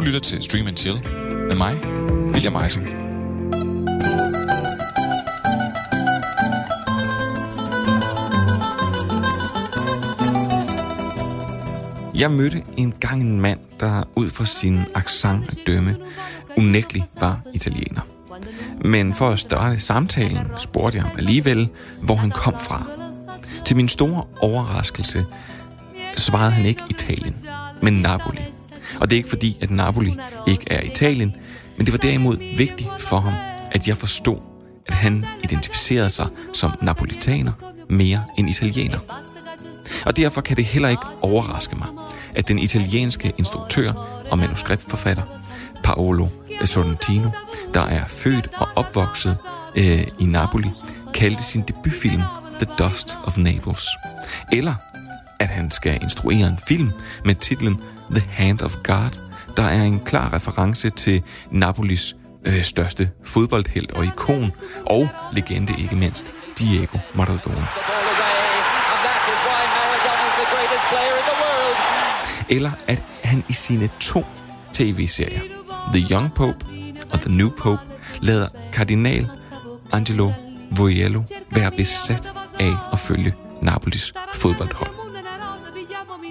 Du lytter til Stream and Chill med mig, William Eising. Jeg mødte en gang en mand, der ud fra sin accent at dømme, unægteligt var italiener. Men for at starte samtalen, spurgte jeg ham alligevel, hvor han kom fra. Til min store overraskelse svarede han ikke Italien, men Napoli. Og det er ikke fordi, at Napoli ikke er Italien, men det var derimod vigtigt for ham, at jeg forstod, at han identificerede sig som napolitaner mere end italiener. Og derfor kan det heller ikke overraske mig, at den italienske instruktør og manuskriptforfatter Paolo Sorrentino, der er født og opvokset øh, i Napoli, kaldte sin debutfilm The Dust of Naples. Eller at han skal instruere en film med titlen The Hand of God, der er en klar reference til Napolis øh, største fodboldhelt og ikon, og legende ikke mindst, Diego Maradona. Eller at han i sine to tv-serier, The Young Pope og The New Pope, lader kardinal Angelo Voiello være besat af at følge Napolis fodboldhold.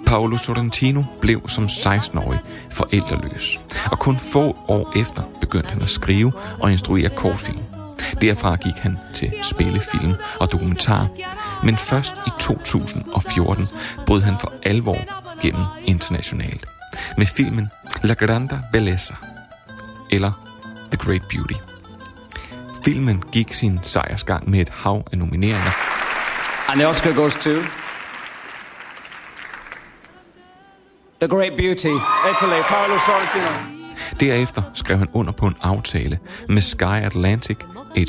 Paolo Sorrentino blev som 16-årig forældreløs, og kun få år efter begyndte han at skrive og instruere kortfilm. Derfra gik han til spillefilm og dokumentar, men først i 2014 brød han for alvor gennem internationalt med filmen La Grande Bellezza eller The Great Beauty. Filmen gik sin sejrsgang med et hav af nomineringer. And the Oscar goes to The Great Beauty, Italy, Paolo Sorrentino. Derefter skrev han under på en aftale med Sky Atlantic,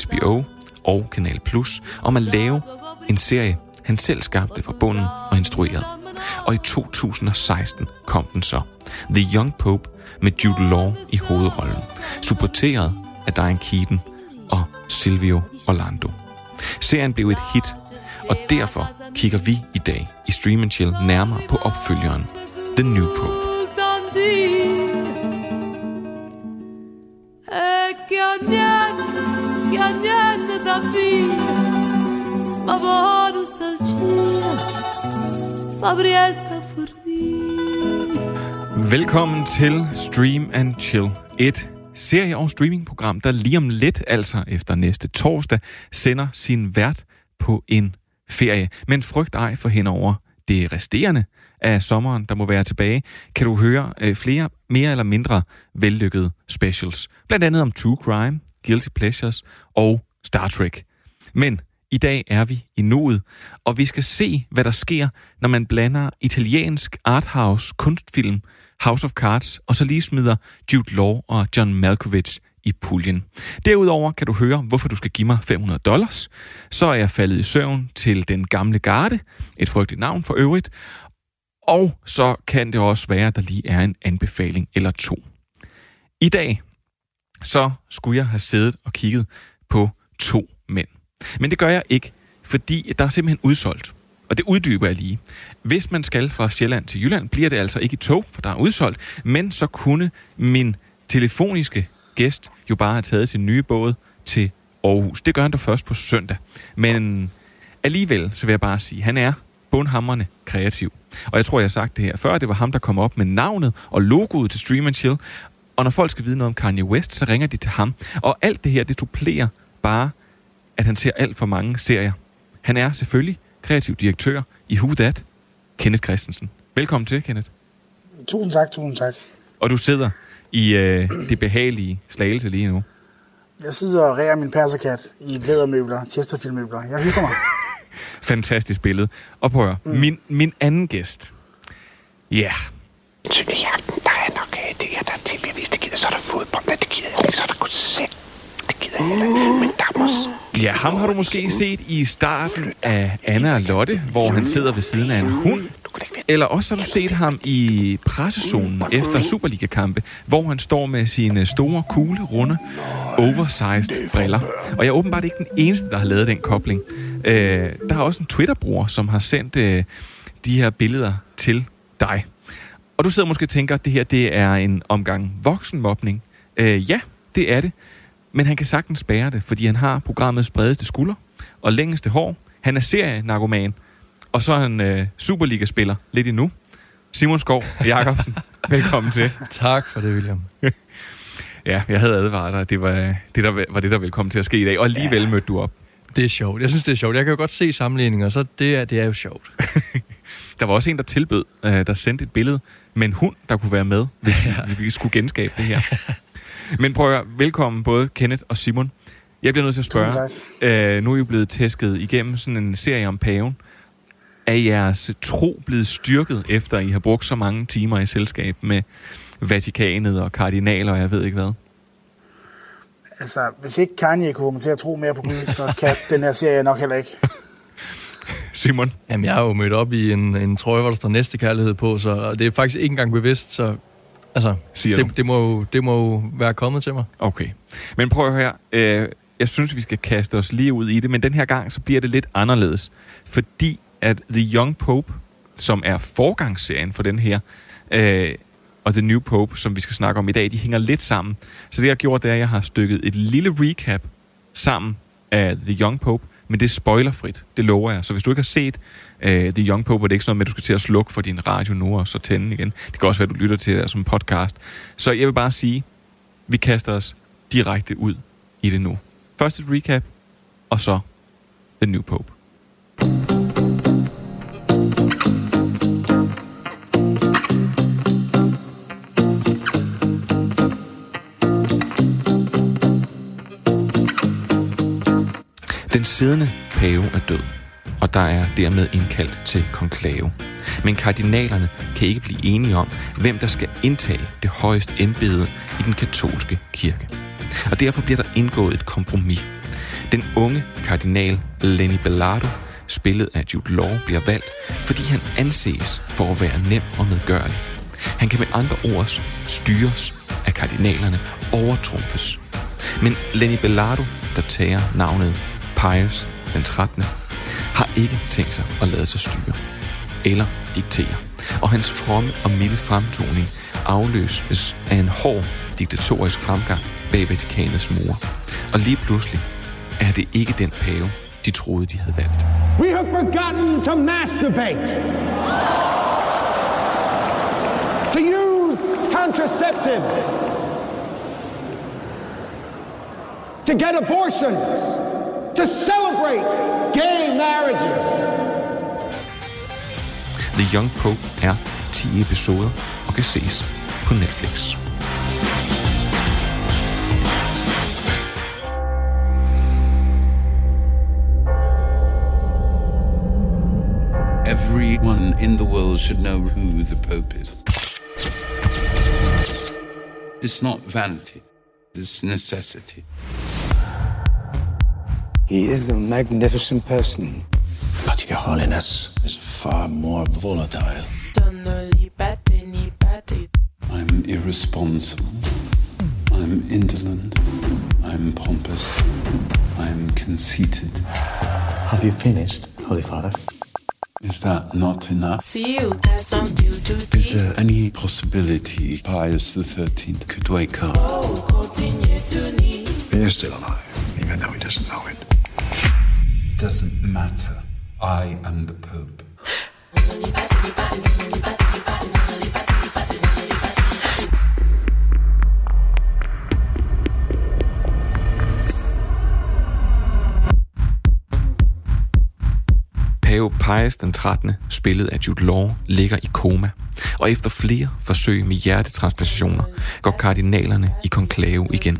HBO og Kanal Plus om at lave en serie, han selv skabte fra bunden og instruerede. Og i 2016 kom den så. The Young Pope med Jude Law i hovedrollen, supporteret af Diane Keaton og Silvio Orlando. Serien blev et hit, og derfor kigger vi i dag i Stream Chill nærmere på opfølgeren, The New Pope. Ma bonus al cielo, Fabriesta Velkommen til Stream and Chill, et serie- og streamingprogram, der lige om lidt, altså efter næste torsdag, sender sin vært på en ferie. Men frygt ej for henover det resterende af sommeren, der må være tilbage, kan du høre øh, flere mere eller mindre vellykkede specials. Blandt andet om True Crime, Guilty Pleasures og Star Trek. Men i dag er vi i nuet, og vi skal se, hvad der sker, når man blander italiensk arthouse kunstfilm House of Cards, og så lige smider Jude Law og John Malkovich i puljen. Derudover kan du høre, hvorfor du skal give mig 500 dollars. Så er jeg faldet i søvn til Den Gamle Garde, et frygteligt navn for øvrigt. Og så kan det også være, at der lige er en anbefaling eller to. I dag, så skulle jeg have siddet og kigget på to mænd. Men det gør jeg ikke, fordi der er simpelthen udsolgt. Og det uddyber jeg lige. Hvis man skal fra Sjælland til Jylland, bliver det altså ikke i tog, for der er udsolgt. Men så kunne min telefoniske gæst jo bare have taget sin nye båd til Aarhus. Det gør han da først på søndag. Men alligevel, så vil jeg bare sige, han er bundhammerne kreativ. Og jeg tror, jeg har sagt det her før, det var ham, der kom op med navnet og logoet til Stream Chill. Og når folk skal vide noget om Kanye West, så ringer de til ham. Og alt det her, det duplerer bare, at han ser alt for mange serier. Han er selvfølgelig kreativ direktør i Who That, Kenneth Christensen. Velkommen til, Kenneth. Tusind tak, tusind tak. Og du sidder i øh, det behagelige slagelse lige nu. Jeg sidder og rærer min perserkat i lædermøbler, Chesterfield-møbler. Jeg hygger mig. Fantastisk billede. Og prøv at mm. min, min anden gæst. Ja. Yeah. Aften, der er nok øh, det, er der tv det gider, så er der fodbold, det gider jeg ikke, så er der koncert. Uh. Ja, ham har du måske set i starten af Anna og Lotte, hvor han sidder ved siden af en hund. Eller også har du set ham i pressezonen efter Superliga-kampe, hvor han står med sine store, kugle, runde, oversized briller. Og jeg er åbenbart ikke den eneste, der har lavet den kobling. Øh, der er også en Twitter-bruger, som har sendt øh, de her billeder til dig. Og du sidder måske og tænker, at det her det er en omgang voksenmobning. Øh, ja, det er det. Men han kan sagtens bære det, fordi han har programmets bredeste skulder og længste hår. Han er serienarkoman, og så er han øh, Superliga-spiller lidt endnu. Simon Skov Jacobsen, velkommen til. Tak for det, William. Ja, jeg havde advaret dig, det var det, der var det, der ville komme til at ske i dag, og alligevel ja. mødte du op. Det er sjovt. Jeg synes, det er sjovt. Jeg kan jo godt se sammenligninger, så det er, det er jo sjovt. Der var også en, der tilbød, øh, der sendte et billede med en hund, der kunne være med, hvis ja. vi skulle genskabe det her. Men prøv at høre, velkommen både Kenneth og Simon. Jeg bliver nødt til at spørge. Øh, nu er I blevet tæsket igennem sådan en serie om paven. Er jeres tro blevet styrket, efter I har brugt så mange timer i selskab med Vatikanet og kardinaler og jeg ved ikke hvad? Altså, hvis ikke Kanye kunne få mig til at tro mere på Gud, så kan den her serie nok heller ikke. Simon? Jamen, jeg er jo mødt op i en, en trøje, hvor der står næste kærlighed på, så det er faktisk ikke engang bevidst, så altså, Siger du? det, det, må jo, det må jo være kommet til mig. Okay. Men prøv at høre. Øh, jeg synes, vi skal kaste os lige ud i det, men den her gang, så bliver det lidt anderledes. Fordi at The Young Pope, som er forgangsserien for den her, øh, og The New Pope, som vi skal snakke om i dag, de hænger lidt sammen. Så det, jeg har gjort, det er, at jeg har stykket et lille recap sammen af The Young Pope, men det er spoilerfrit, det lover jeg. Så hvis du ikke har set uh, The Young Pope, og det er ikke sådan noget med, at du skal til at slukke for din radio nu, og så tænde igen. Det kan også være, at du lytter til det som podcast. Så jeg vil bare sige, vi kaster os direkte ud i det nu. Først et recap, og så The New Pope. Den siddende pave er død, og der er dermed indkaldt til konklave. Men kardinalerne kan ikke blive enige om, hvem der skal indtage det højeste embede i den katolske kirke. Og derfor bliver der indgået et kompromis. Den unge kardinal Lenny Bellardo, spillet af Jude Law, bliver valgt, fordi han anses for at være nem og medgørlig. Han kan med andre ord styres af kardinalerne og overtrumfes. Men Lenny Bellardo, der tager navnet Pius den 13., har ikke tænkt sig at lade sig styre eller diktere. Og hans fromme og milde fremtoning afløses af en hård diktatorisk fremgang bag Vatikanets mure. Og lige pludselig er det ikke den pave, de troede, de havde valgt. We have forgotten to masturbate. To use contraceptives. To get abortions. To celebrate gay marriages. The Young Pope er 10 episoder og kan ses på Netflix. Everyone in the world should know who the Pope is. It's not vanity, it's necessity. He is a magnificent person. But your holiness is far more volatile. I'm irresponsible. I'm indolent. I'm pompous. I'm conceited. Have you finished, Holy Father? Is that not enough? See you, there's something to Is there any possibility Pius XIII could wake up? continue. He is still alive, even though he doesn't know it. Doesn't matter. I am the Pope. Pave Pius den 13., spillet af Jude Law, ligger i koma. Og efter flere forsøg med hjertetransplantationer går kardinalerne i konklave igen.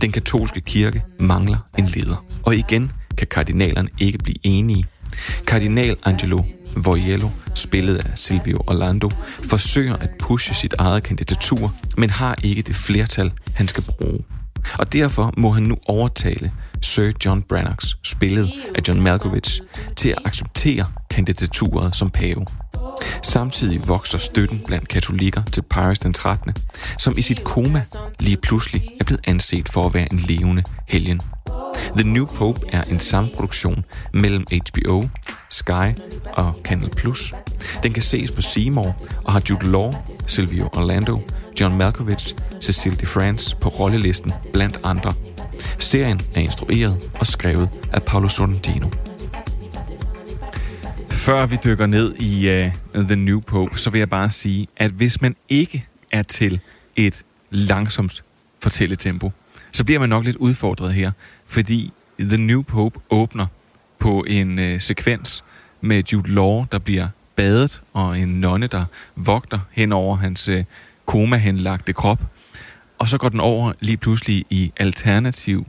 Den katolske kirke mangler en leder. Og igen kan kardinalerne ikke blive enige. Kardinal Angelo Voiello, spillet af Silvio Orlando, forsøger at pushe sit eget kandidatur, men har ikke det flertal, han skal bruge. Og derfor må han nu overtale Sir John Brannocks, spillet af John Malkovich, til at acceptere kandidaturet som pave. Samtidig vokser støtten blandt katolikker til Pius den 13., som i sit koma lige pludselig er blevet anset for at være en levende helgen. The New Pope er en samproduktion mellem HBO, Sky og Canal Plus. Den kan ses på Seymour og har Jude Law, Silvio Orlando, John Malkovich, Cecil de France på rollelisten blandt andre. Serien er instrueret og skrevet af Paolo Sorrentino. Før vi dykker ned i uh, The New Pope, så vil jeg bare sige, at hvis man ikke er til et langsomt fortælletempo, så bliver man nok lidt udfordret her, fordi The New Pope åbner på en uh, sekvens med Jude Law, der bliver badet, og en nonne, der vogter hen over hans uh, komahenlagte krop. Og så går den over lige pludselig i alternativ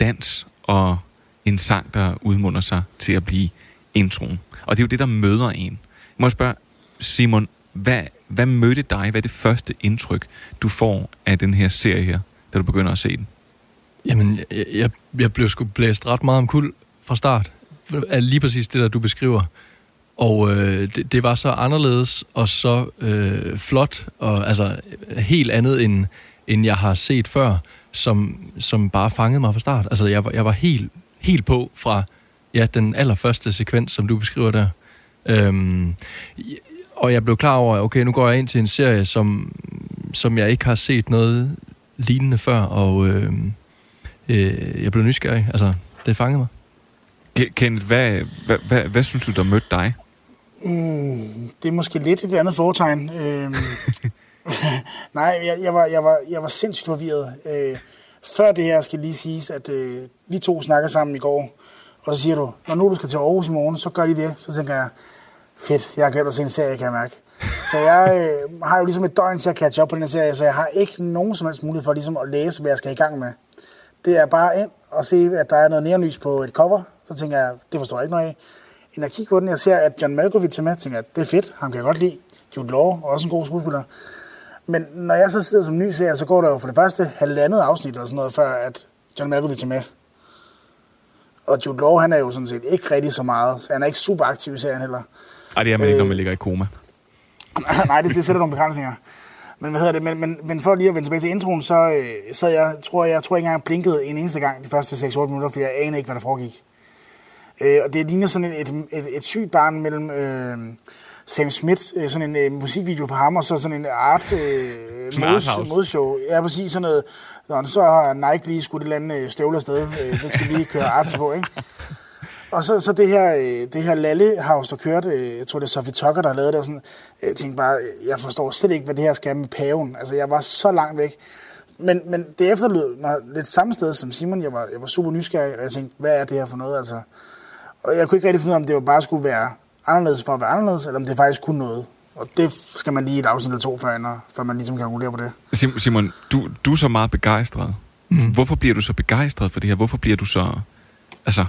dans og en sang, der udmunder sig til at blive introen. Og det er jo det, der møder en. Må jeg spørge, Simon, hvad, hvad mødte dig? Hvad er det første indtryk, du får af den her serie her, da du begynder at se den? Jamen, jeg, jeg, jeg blev sgu blæst ret meget om kul fra start. Af lige præcis det, der du beskriver. Og øh, det, det var så anderledes og så øh, flot, og altså helt andet, end, end jeg har set før, som, som bare fangede mig fra start. Altså, jeg, jeg var helt, helt på fra ja, den allerførste sekvens, som du beskriver der. Øhm, og jeg blev klar over, at okay, nu går jeg ind til en serie, som, som jeg ikke har set noget lignende før, og øh, øh, jeg blev nysgerrig. Altså, det fangede mig. Kenneth, hvad, hvad, hvad, hvad synes du, der mødte dig? Mm, det er måske lidt et andet foretegn. Øhm, nej, jeg, jeg, var, jeg, var, jeg var sindssygt forvirret. Øh, før det her skal lige siges, at øh, vi to snakker sammen i går, og så siger du, når nu du skal til Aarhus i morgen, så gør de det. Så tænker jeg, fedt, jeg har glemt at se en serie, kan jeg mærke. Så jeg øh, har jo ligesom et døgn til at catch up på den her serie, så jeg har ikke nogen som helst mulighed for ligesom at læse, hvad jeg skal i gang med. Det er bare ind og se, at der er noget neonlys på et cover. Så tænker jeg, det forstår jeg ikke noget af. Inden jeg kigger på den, jeg ser, at John Malkovich er med, tænker jeg, det er fedt, ham kan jeg godt lide. Jude Law, også en god skuespiller. Men når jeg så sidder som ny serie, så går der jo for det første halvandet afsnit eller sådan noget, før at John Malkovich er med. Og Jude Law, han er jo sådan set ikke rigtig så meget. Så han er ikke super aktiv i serien heller. Ej, det er man øh, ikke, når man ligger i koma. nej, det, det sætter nogle begrænsninger. Men hvad hedder det? Men, men, men for lige at vende tilbage til introen, så øh, sad jeg, tror jeg, tror jeg ikke engang blinkede en eneste gang de første 6-8 minutter, for jeg anede ikke, hvad der foregik. Øh, og det ligner sådan et, et, et, et sygt barn mellem øh, Sam Smith, øh, sådan en øh, musikvideo for ham, og så sådan en art øh, mods, modshow. Ja, præcis sådan noget. Så har Nike lige skudt et eller andet øh, støvle afsted. Øh, det skal lige køre arts på, ikke? Og så, så det her, øh, det her Lalle der kørte, jeg tror det er Sophie Tucker, der har lavet det, og sådan, jeg tænkte bare, jeg forstår slet ikke, hvad det her skal med paven. Altså, jeg var så langt væk. Men, men det efterlød mig lidt samme sted som Simon. Jeg var, jeg var super nysgerrig, og jeg tænkte, hvad er det her for noget? Altså, og jeg kunne ikke rigtig finde ud af, om det var bare skulle være anderledes for at være anderledes, eller om det faktisk kunne noget. Og det skal man lige et afsnit eller to før, før man ligesom kan regulere på det. Simon, du, du er så meget begejstret. Mm. Hvorfor bliver du så begejstret for det her? Hvorfor bliver du så... Altså...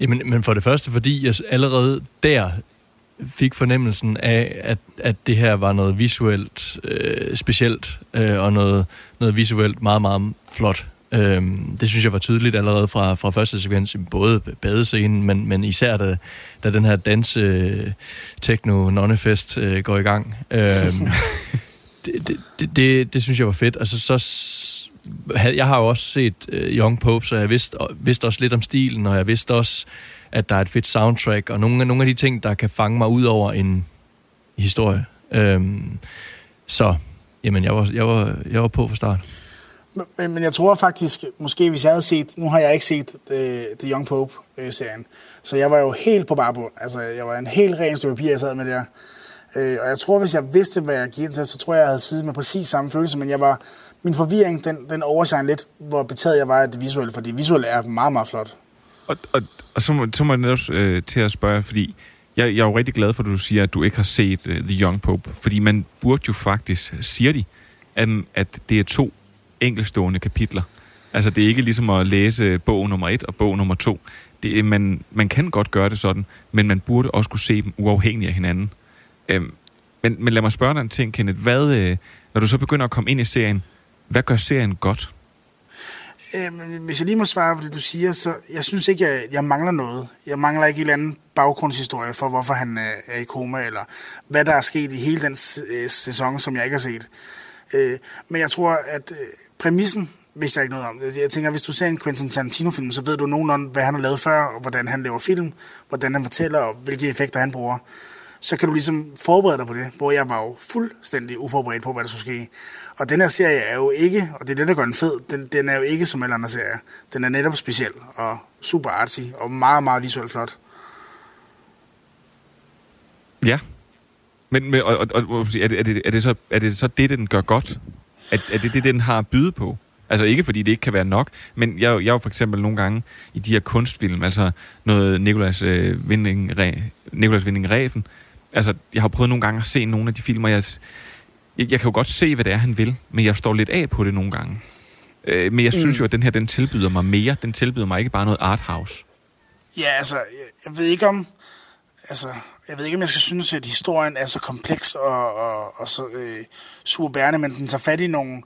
Jamen, men for det første, fordi jeg allerede der fik fornemmelsen af, at, at det her var noget visuelt øh, specielt, øh, og noget, noget visuelt meget, meget flot. Øhm, det synes jeg var tydeligt allerede fra, fra første sekvens, både badescenen, men, men især da, da den her danse øh, techno nonnefest øh, går i gang. Øhm, det, det, det, det, det synes jeg var fedt. Altså, så, jeg har jo også set øh, Young Pope, så jeg vidste, vidste også lidt om stilen, og jeg vidste også, at der er et fedt soundtrack, og nogle, nogle af de ting, der kan fange mig ud over en historie. Øhm, så, jamen, jeg var, jeg, var, jeg var på for start. Men, men jeg tror faktisk, måske hvis jeg havde set, nu har jeg ikke set The, The Young Pope-serien, øh, så jeg var jo helt på barbund. Altså, jeg var en helt ren stykke papir, jeg sad med der. Øh, og jeg tror, hvis jeg vidste, hvad jeg gik til, så tror jeg, jeg havde siddet med præcis samme følelse, men jeg var, min forvirring, den, den overshine lidt, hvor betaget jeg var af det visuelle, fordi det visuelle er meget, meget flot. Og, og, og så, må, så må jeg netop øh, til at spørge, fordi jeg, jeg er jo rigtig glad for, at du siger, at du ikke har set uh, The Young Pope, fordi man burde jo faktisk, siger de, at, at det er to enkelstående kapitler. Altså, det er ikke ligesom at læse bog nummer et og bog nummer to. Det, er, man, man kan godt gøre det sådan, men man burde også kunne se dem uafhængigt af hinanden. Øhm, men, men lad mig spørge dig en ting, Kenneth. Hvad, øh, når du så begynder at komme ind i serien, hvad gør serien godt? Øhm, hvis jeg lige må svare på det, du siger, så jeg synes ikke, jeg, jeg mangler noget. Jeg mangler ikke en eller anden baggrundshistorie for, hvorfor han øh, er i koma, eller hvad der er sket i hele den øh, sæson, som jeg ikke har set. Øh, men jeg tror, at øh, præmissen vidste jeg ikke noget om. Jeg tænker, hvis du ser en Quentin Tarantino-film, så ved du nogenlunde, hvad han har lavet før, og hvordan han laver film, hvordan han fortæller, og hvilke effekter han bruger. Så kan du ligesom forberede dig på det, hvor jeg var jo fuldstændig uforberedt på, hvad der skulle ske. Og den her serie er jo ikke, og det er det, der gør den fed, den, den er jo ikke som alle andre serier. Den er netop speciel, og super artsy, og meget, meget visuelt flot. Ja. Men, men og, og, og, er, det, er, det, er, det så, er det så det, den gør godt? Er, er det det, den har at byde på? Altså ikke fordi det ikke kan være nok, men jeg, jeg er jo for eksempel nogle gange i de her kunstfilm, altså noget Nicolas øh, Winding, Re, Nicolas Winding Refn, altså jeg har prøvet nogle gange at se nogle af de filmer, jeg, jeg, jeg kan jo godt se, hvad det er, han vil, men jeg står lidt af på det nogle gange. Øh, men jeg synes Mm. jo, at den her, den tilbyder mig mere. Den tilbyder mig ikke bare noget arthouse. Ja, altså, jeg, jeg ved ikke om... Altså, jeg ved ikke, om jeg skal synes, at historien er så kompleks og, og, og så øh, super bærende, men den tager fat i nogle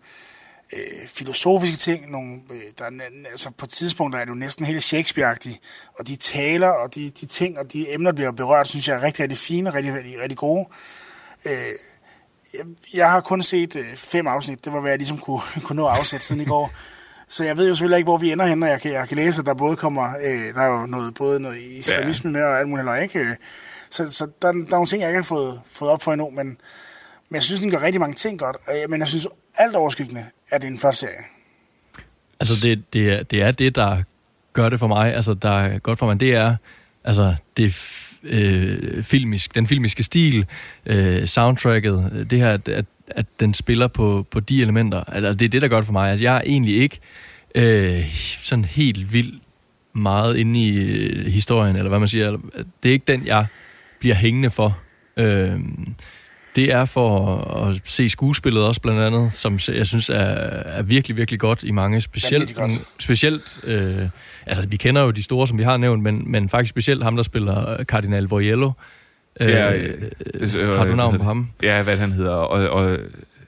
øh, filosofiske ting. Nogle, øh, der er, altså, på tidspunkter er det jo næsten helt Shakespeare-agtigt. Og de taler, og de, de ting og de emner, der bliver berørt, synes jeg er rigtig, rigtig fine og rigtig, rigtig, rigtig gode. Øh, jeg, jeg har kun set øh, fem afsnit. Det var, hvad jeg ligesom kunne, kunne nå at afsætte siden i går. Så jeg ved jo selvfølgelig ikke, hvor vi ender hen, og jeg kan, jeg kan læse, at der både kommer, øh, der er jo noget, både noget islamisme med og alt muligt, eller ikke? Så, så der, der er nogle ting, jeg ikke har fået, fået op for endnu, men, men jeg synes, den gør rigtig mange ting godt. Men jeg synes, alt overskyggende er det en flot serie. Altså, det, det, er, det er det, der gør det for mig. Altså, der er godt for mig, det er altså, det øh, filmisk, den filmiske stil, øh, soundtracket, øh, det her, at, at, at den spiller på, på de elementer. Altså, det er det, der gør det for mig. Altså, jeg er egentlig ikke øh, sådan helt vildt meget inde i øh, historien, eller hvad man siger. Eller, det er ikke den, jeg bliver hængende for. Øh, det er for at se skuespillet også blandt andet, som jeg synes er, er virkelig, virkelig godt i mange. Specielt, godt. specielt øh, altså vi kender jo de store, som vi har nævnt, men, men faktisk specielt ham, der spiller Cardinal Voyello. Øh, Ja, øh, øh, har du navn hedder på ham? Ja, hvad han hedder. Og, og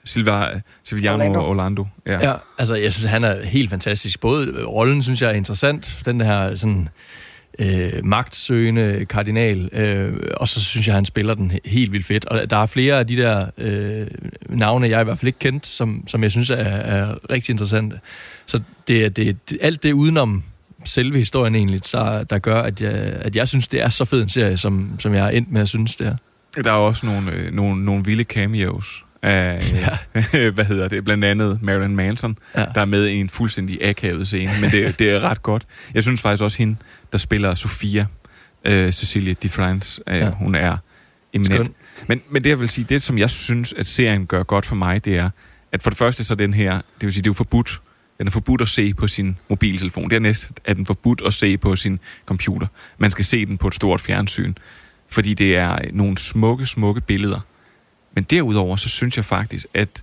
Silva, Silviano Orlando. Orlando. Ja. Ja, altså jeg synes, han er helt fantastisk. Både øh, rollen, synes jeg, er interessant. Den her sådan øh, magtsøgende kardinal. Øh, og så synes jeg, han spiller den helt vildt fedt. Og der er flere af de der øh, navne, jeg i hvert fald ikke kendt, som, som jeg synes er, er rigtig interessante. Så det er det, det, alt det udenom selve historien egentlig, så, der gør, at jeg, at jeg synes, det er så fed en serie, som, som jeg er endt med at synes, det er. Der er også nogle, øh, nogle, nogle vilde cameos af, ja. hvad hedder det, blandt andet Marilyn Manson, Ja. der er med i en fuldstændig akavet scene, men det, det er ret godt. Jeg synes faktisk også hende, der spiller Sofia, øh, Cecilia de France, øh, Ja. hun er eminent. Skøn. Men, men det jeg vil sige, det som jeg synes, at serien gør godt for mig, det er, at for det første så den her, det vil sige, det er jo forbudt, den er forbudt at se på sin mobiltelefon. Dernæst er den forbudt at se på sin computer. Man skal se den på et stort fjernsyn, fordi det er nogle smukke, smukke billeder. Men derudover, så synes jeg faktisk, at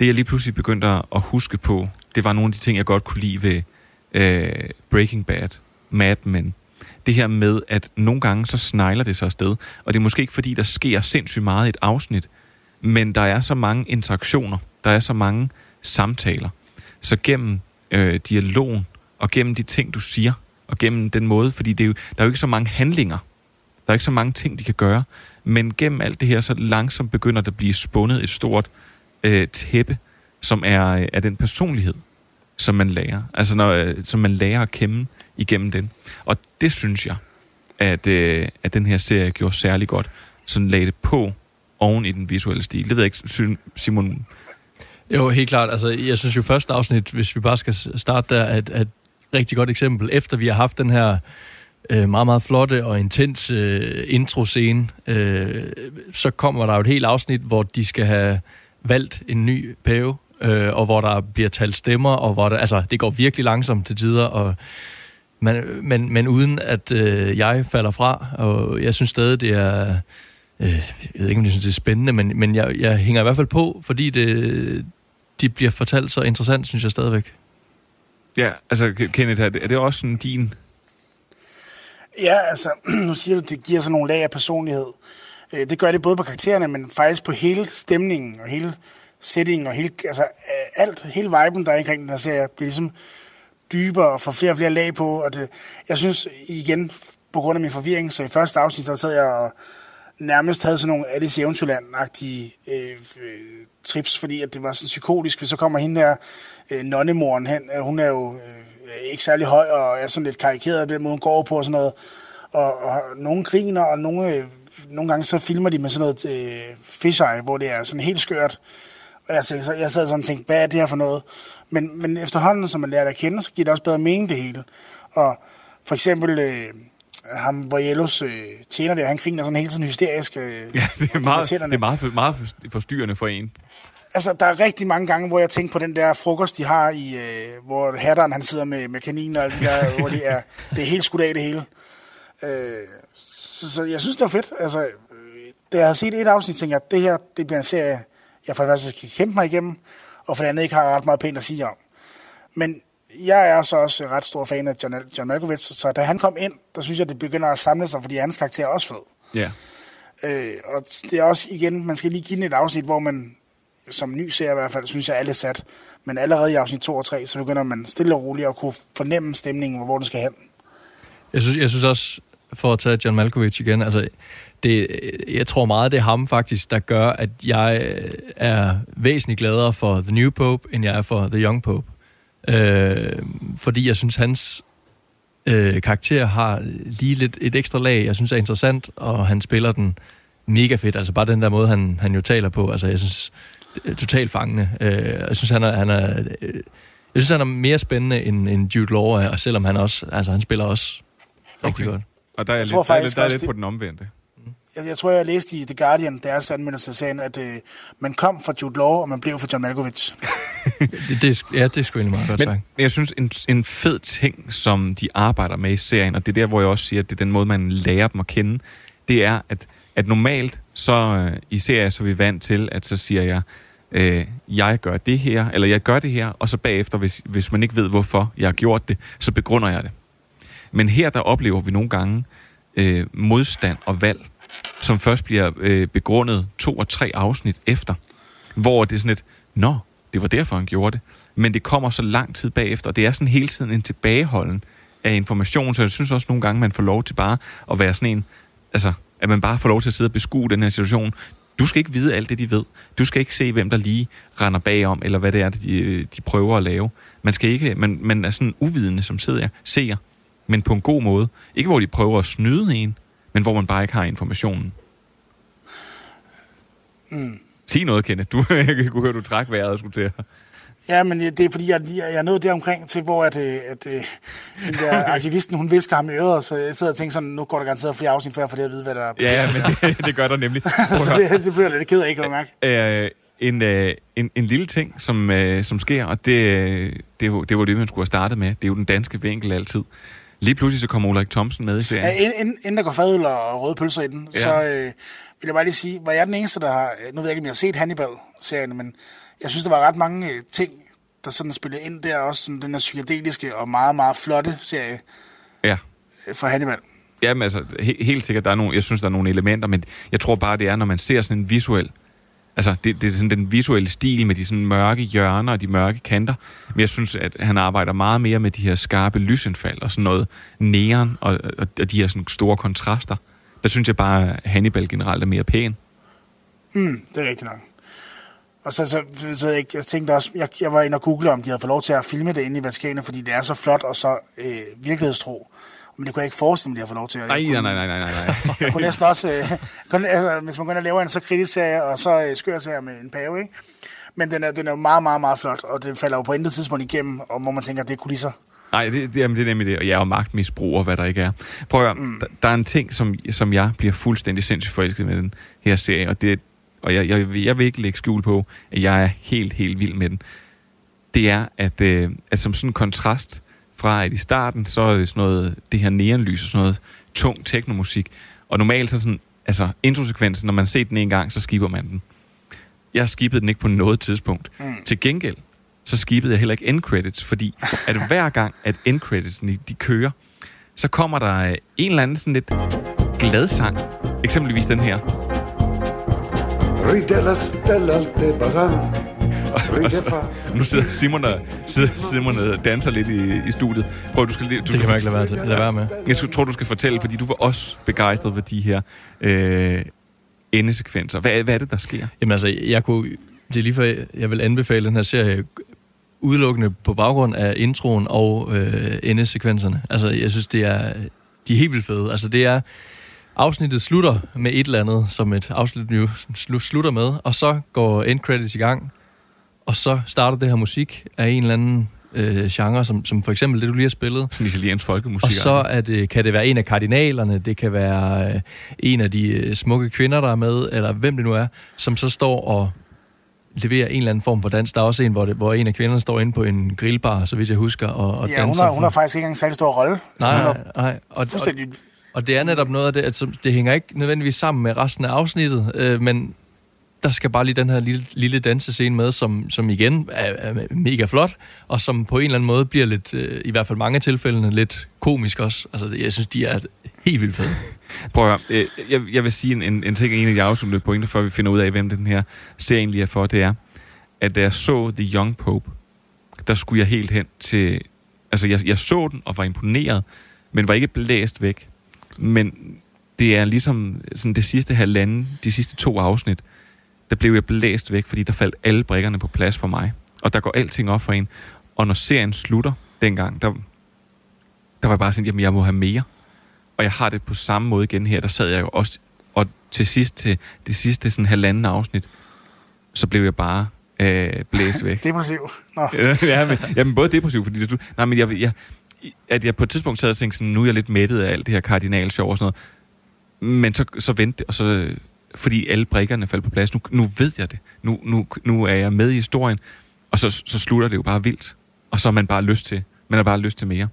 det jeg lige pludselig begyndte at huske på, det var nogle af de ting, jeg godt kunne lide ved øh, Breaking Bad, Mad Men. Det her med, at nogle gange så snegler det sig afsted, og det er måske ikke fordi, der sker sindssygt meget i et afsnit, men der er så mange interaktioner, der er så mange samtaler. Så gennem øh, dialogen, og gennem de ting, du siger, og gennem den måde, fordi det er jo, der er jo ikke så mange handlinger, der er ikke så mange ting, de kan gøre, men gennem alt det her, så langsomt begynder der at blive spundet et stort øh, tæppe, som er, øh, er den personlighed, som man lærer. Altså, når, øh, som man lærer at kende igennem den. Og det synes jeg, at, øh, at den her serie gjorde særlig godt. Sådan lagde det på oven i den visuelle stil. Det ved jeg ikke, Simon... Jo, helt klart. Altså, jeg synes jo første afsnit, hvis vi bare skal starte der, er et, er et rigtig godt eksempel. Efter vi har haft den her øh, meget, meget flotte og intens øh, intro-scene, øh, så kommer der jo et helt afsnit, hvor de skal have valgt en ny pave, øh, og hvor der bliver talt stemmer, og hvor der, altså, det går virkelig langsomt til tider, og men, men, men uden at øh, jeg falder fra, og jeg synes stadig, det er... Øh, jeg ved ikke, om jeg synes, det er spændende, men, men jeg, jeg hænger i hvert fald på, fordi det, de bliver fortalt så interessant, synes jeg stadigvæk. Ja, altså, Kenneth, er det, er det også sådan din... Ja, altså, nu siger du, det giver sådan nogle lag af personlighed. Øh, det gør det både på karaktererne, men faktisk på hele stemningen og hele settingen og hele, altså øh, alt, hele viben, der er omkring den her serie, bliver ligesom dybere og får flere og flere lag på. Og det, jeg synes igen, på grund af min forvirring, så i første afsnit, der sad jeg og nærmest havde sådan nogle Alice i Eventyrland-agtige øh, øh trips, fordi at det var sådan psykotisk. Så kommer hende der, øh, nonnemoren hen, hun er jo øh, ikke særlig høj og er sådan lidt karikeret af den måde, hun går på og sådan noget. Og, og nogle griner, og nogle, øh, nogle gange så filmer de med sådan noget øh, fisheye, hvor det er sådan helt skørt. Og jeg, sad, så, jeg sad sådan og tænkte, hvad er det her for noget? Men, men efterhånden, som man lærer det at kende, så giver det også bedre mening det hele. Og for eksempel øh, ham, Voyelos øh, tjener der, han griner sådan helt sådan hysterisk. Øh, Ja, det er meget, det er meget, meget forstyrrende for en. Altså, der er rigtig mange gange, hvor jeg tænker på den der frokost, de har i, øh, hvor hatteren, han sidder med, med kaniner og alt det der, hvor det er, det er helt skudt af det hele. Øh, så, så, jeg synes, det var fedt. Altså, øh, da jeg havde set et afsnit, tænkte jeg, at det her, det bliver en serie, jeg for det første skal kæmpe mig igennem, og for det andet ikke har ret meget pænt at sige om. Men jeg er så også ret stor fan af John, John Malkovich, så da han kom ind, der synes jeg, det begynder at samle sig, fordi hans karakter er også fed. Ja. Øh, og det er også igen, man skal lige give den et afsnit, hvor man, som ny ser i hvert fald, synes jeg, alle sat. Men allerede i afsnit 2 og 3, så begynder man stille og roligt at kunne fornemme stemningen, hvor den skal hen. Jeg synes, jeg synes også, for at tage John Malkovich igen, altså, det, jeg tror meget, det er ham faktisk, der gør, at jeg øh, er væsentligt gladere for The New Pope, end jeg er for The Young Pope. Øh, fordi jeg synes, hans øh, karakter har lige lidt et ekstra lag, jeg synes er interessant, og han spiller den mega fedt. Altså bare den der måde, han, han jo taler på. Altså jeg synes, totalt fangende. Øh, jeg synes, han er, han er øh, jeg synes, han er mere spændende end, end Jude Law er, og selvom han også, altså han spiller også rigtig Okay. godt. Og der er, Jeg lidt, tror der er, lidt, der er lidt på den omvendte. Jeg, jeg tror, jeg læste i The Guardian, deres anmeldelse af sagen, at øh, man kom fra Jude Law, og man blev fra John Malkovich. Det, det, er- ja, det er sgu egentlig meget godt Men sagt. jeg synes, en, en fed ting, som de arbejder med i serien, og det er der, hvor jeg også siger, at det er den måde, man lærer dem at kende, det er, at, at normalt, så øh, i serier, så er vi vant til, at så siger jeg, øh, jeg gør det her, eller jeg gør det her, og så bagefter, hvis, hvis man ikke ved, hvorfor jeg har gjort det, så begrunder jeg det. Men her, der oplever vi nogle gange øh, modstand og valg, som først bliver øh, begrundet to og tre afsnit efter, hvor det er sådan et, nå, det var derfor, han gjorde det. Men det kommer så lang tid bagefter, og det er sådan hele tiden en tilbageholden af information, så jeg synes også nogle gange, man får lov til bare at være sådan en, altså, at man bare får lov til at sidde og beskue den her situation. Du skal ikke vide alt det, de ved. Du skal ikke se, hvem der lige render bagom, eller hvad det er, de, de prøver at lave. Man skal ikke, man, man er sådan uvidende som sidder, ser, men på en god måde. Ikke hvor de prøver at snyde en, men hvor man bare ikke har informationen. Mm. Sig noget, Kenneth. Du, jeg kunne høre, du træk vejret og skulle til. Ja, men det er fordi, jeg, jeg er nået deromkring til, hvor at, øh, at, at hende der aktivisten, hun visker ham i øret, så jeg sidder og tænker sådan, nu går der garanteret flere afsnit, før får det at vide, hvad der er. Ja, ja, men det, det gør der nemlig. så det, det bliver lidt ked af, kan du mærke. øh, en, øh, en, en lille ting, som, øh, som sker, og det, øh, det, var, det var det, man skulle have startet med. Det er jo den danske vinkel altid. Lige pludselig så kommer Ulrik Thomsen med i serien. Ja, inden, inden- der går fadøl og røde pølser i den, ja. så øh, vil jeg bare lige sige, var jeg den eneste, der har... Nu ved jeg ikke, om jeg har set Hannibal-serien, men jeg synes, der var ret mange øh, ting, der sådan spillede ind der. Også sådan den her psykedeliske og meget, meget flotte serie Ja. øh, fra Hannibal. Jamen altså, he, helt sikkert, der er nogle, jeg synes, der er nogle elementer, men jeg tror bare, det er, når man ser sådan en visuel, altså det, det er sådan den visuelle stil med de sådan mørke hjørner og de mørke kanter, men jeg synes, at han arbejder meget mere med de her skarpe lysindfald og sådan noget neon og, og, og de her sådan store kontraster. Der synes jeg bare, at Hannibal generelt er mere pæn. Mm, det er rigtigt nok. Og så, så, så jeg, jeg tænkte også, jeg, jeg var inde og google, om de havde fået lov til at filme det inde i Vatikanet, fordi det er så flot og så øh, virkelighedstro. Men det kunne jeg ikke forestille mig, de har fået lov til. Jeg Nej, kunne- nej, nej, nej, nej, nej. Jeg kunne næsten også, øh, kun, altså, hvis man går ind og laver en så kritisk serie, og så øh, skør serie med en pave, ikke? Men den er, den er meget, meget, meget flot, og den falder jo på intet tidspunkt igennem, og hvor man tænker, at det er kulisser. Nej, det, det, jamen, det er nemlig det. Og jeg er jo magtmisbrug og hvad der ikke er. Prøv at høre, mm. der, der er en ting, som, som jeg bliver fuldstændig sindssygt forelsket med den her serie, og, det, og jeg, jeg, jeg vil ikke lægge skjul på, at jeg er helt, helt vild med den. Det er, at, øh, at som sådan en kontrast fra, at i starten, så er det sådan noget, det her neonlys og sådan noget tung teknomusik. Og normalt så sådan, altså introsekvensen, når man ser den en gang, så skipper man den. Jeg skippede den ikke på noget tidspunkt. Mm. Til gengæld, så skippede jeg heller ikke end credits, fordi at hver gang, at end credits de, kører, så kommer der en eller anden sådan lidt glad sang. Eksempelvis den her. Ride la stella Aldebaran. Nu sidder Simon og, sidder Simon og danser lidt i, i studiet. Prøv, du skal, lige- du Det kan man ikke lade være, til, lade være med. Jeg tror, du skal fortælle, fordi du var også begejstret for de her øh, endesekvenser. Hvad, hvad er det, der sker? Jamen altså, jeg kunne, det er lige før, jeg vil anbefale den her serie udelukkende på baggrund af introen og øh, endesekvenserne. Altså, jeg synes, det er, de er helt vildt fede. Altså, det er, afsnittet slutter med et eller andet, som et afsnit jo slu- slutter med, og så går end credits i gang, og så starter det her musik af en eller anden øh, genre, som, som for eksempel det, du lige har spillet. Sådan italiensk folkemusik. Og så er det, kan det være en af kardinalerne, det kan være øh, en af de øh, smukke kvinder, der er med, eller hvem det nu er, som så står og leverer en eller anden form for dans. Der er også en, hvor, det, hvor en af kvinderne står inde på en grillbar, så vidt jeg husker, og, og Ja, hun danser. har, hun har faktisk ikke engang en særlig stor rolle. Nej, Hun er nej, nej. Og, fuldstændig og og det er netop noget af det, at som- det hænger ikke nødvendigvis sammen med resten af afsnittet, øh, men der skal bare lige den her lille, lille dansescene med, som, som igen er, er mega flot, og som på en eller anden måde bliver lidt, øh, i hvert fald mange tilfælde, tilfældene, lidt komisk også. Altså, jeg synes, de er helt vildt fede. Prøv at høre, øh, jeg, jeg vil sige en, en, en ting, en af de afsluttende pointer, før vi finder ud af, hvem den her serie egentlig er for, det er, at da jeg så The Young Pope, der skulle jeg helt hen til... Altså, jeg, jeg så den og var imponeret, men var ikke blæst væk. Men det er ligesom sådan det sidste halvanden, de sidste to afsnit, der blev jeg blæst væk, fordi der faldt alle brikkerne på plads for mig. Og der går alting op for en. Og når serien slutter dengang, der, der var jeg bare sådan, jamen jeg må have mere. Og jeg har det på samme måde igen her. Der sad jeg jo også, og til sidst, til det sidste sådan halvanden afsnit, så blev jeg bare øh, blæst væk. depressiv. Nå. ja, men, jamen, både depressiv, fordi det. Nej, men jeg, jeg, at jeg på et tidspunkt sad og tænkte sådan, nu er jeg lidt mættet af alt det her kardinalshow og sådan noget. Men så, så vendte det, og så, fordi alle brikkerne faldt på plads. Nu, nu ved jeg det. Nu, nu, nu er jeg med i historien. Og så, så slutter det jo bare vildt. Og så har man bare lyst til, man har bare lyst til mere.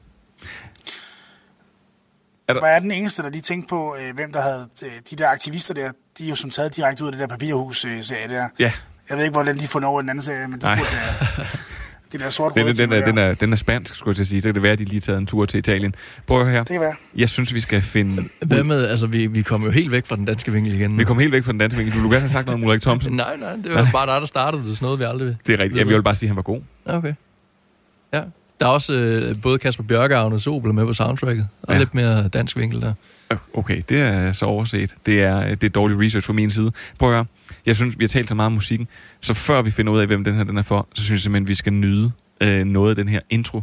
Er der... Var jeg den eneste, der lige tænkte på, øh, hvem der havde øh, de der aktivister der, de er jo som taget direkte ud af det der papirhus-serie der. Ja. Jeg ved ikke, hvordan de fundet over den anden serie, men de Nej. burde da... Det der sort Den, den, den, er, den, er, den er spansk, skulle jeg til at sige. Så kan det være, at de lige taget en tur til Italien. Prøv her. Det kan være. Jeg synes, vi skal finde... Hvad med, altså vi, vi kommer jo helt væk fra den danske vinkel igen. Vi kommer helt væk fra den danske vinkel. Du ville gerne have sagt noget om Ulrik Thomsen. Nej, nej, det var bare dig, der startede det. Sådan noget, vi aldrig Det er rigtigt. Jeg vil bare sige, at han var god. Okay. Ja. Der er også øh, både Kasper Bjørke og Agnes Obel med på soundtracket. Og Ja. ja. lidt mere dansk vinkel der. Okay, det er så overset. Det er, det er dårlig research fra min side. Prøv at høre. Jeg synes, vi har talt så meget om musikken, så før vi finder ud af, hvem den her den er for, så synes jeg simpelthen, vi skal nyde øh, noget af den her intro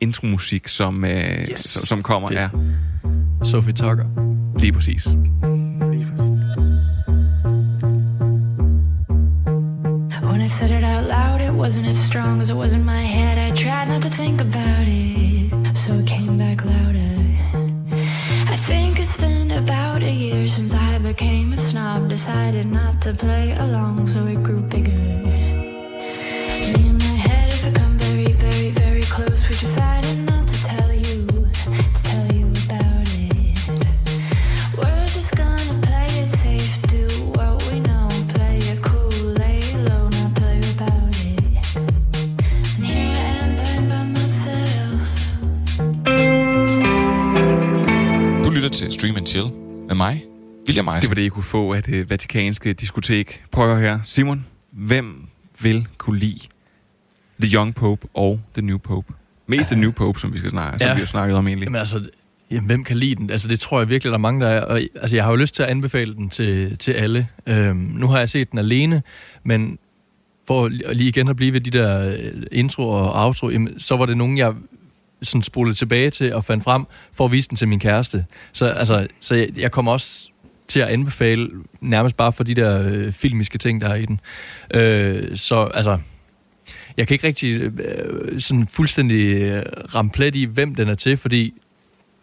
intromusik, som, øh, yes. som, som kommer. Fedt. Ja, Sophie Tucker. lige præcis. When I said it out loud, it wasn't as strong as it was in my head. I tried not to think about it, became a snob. Decided not to play along, so it grew bigger. Det var det, I kunne få af det vatikanske diskotek. Prøv at høre. Simon, hvem vil kunne lide The Young Pope og The New Pope? Mest The New Pope, som vi skal snakke, som Ja. vi har snakket om egentlig. Jamen altså, jamen, hvem kan lide den? Altså, det tror jeg virkelig, der er mange, der er. Og, altså, jeg har jo lyst til at anbefale den til, til alle. Øhm, nu har jeg set den alene, men for lige igen at blive ved de der øh, intro og outro, jamen, så var det nogen, jeg sådan spolede tilbage til og fandt frem for at vise den til min kæreste. Så, altså, så jeg, jeg kommer også til at anbefale nærmest bare for de der øh, filmiske ting, der er i den. Øh, så altså, jeg kan ikke rigtig øh, sådan fuldstændig øh, ramme plet i, hvem den er til, fordi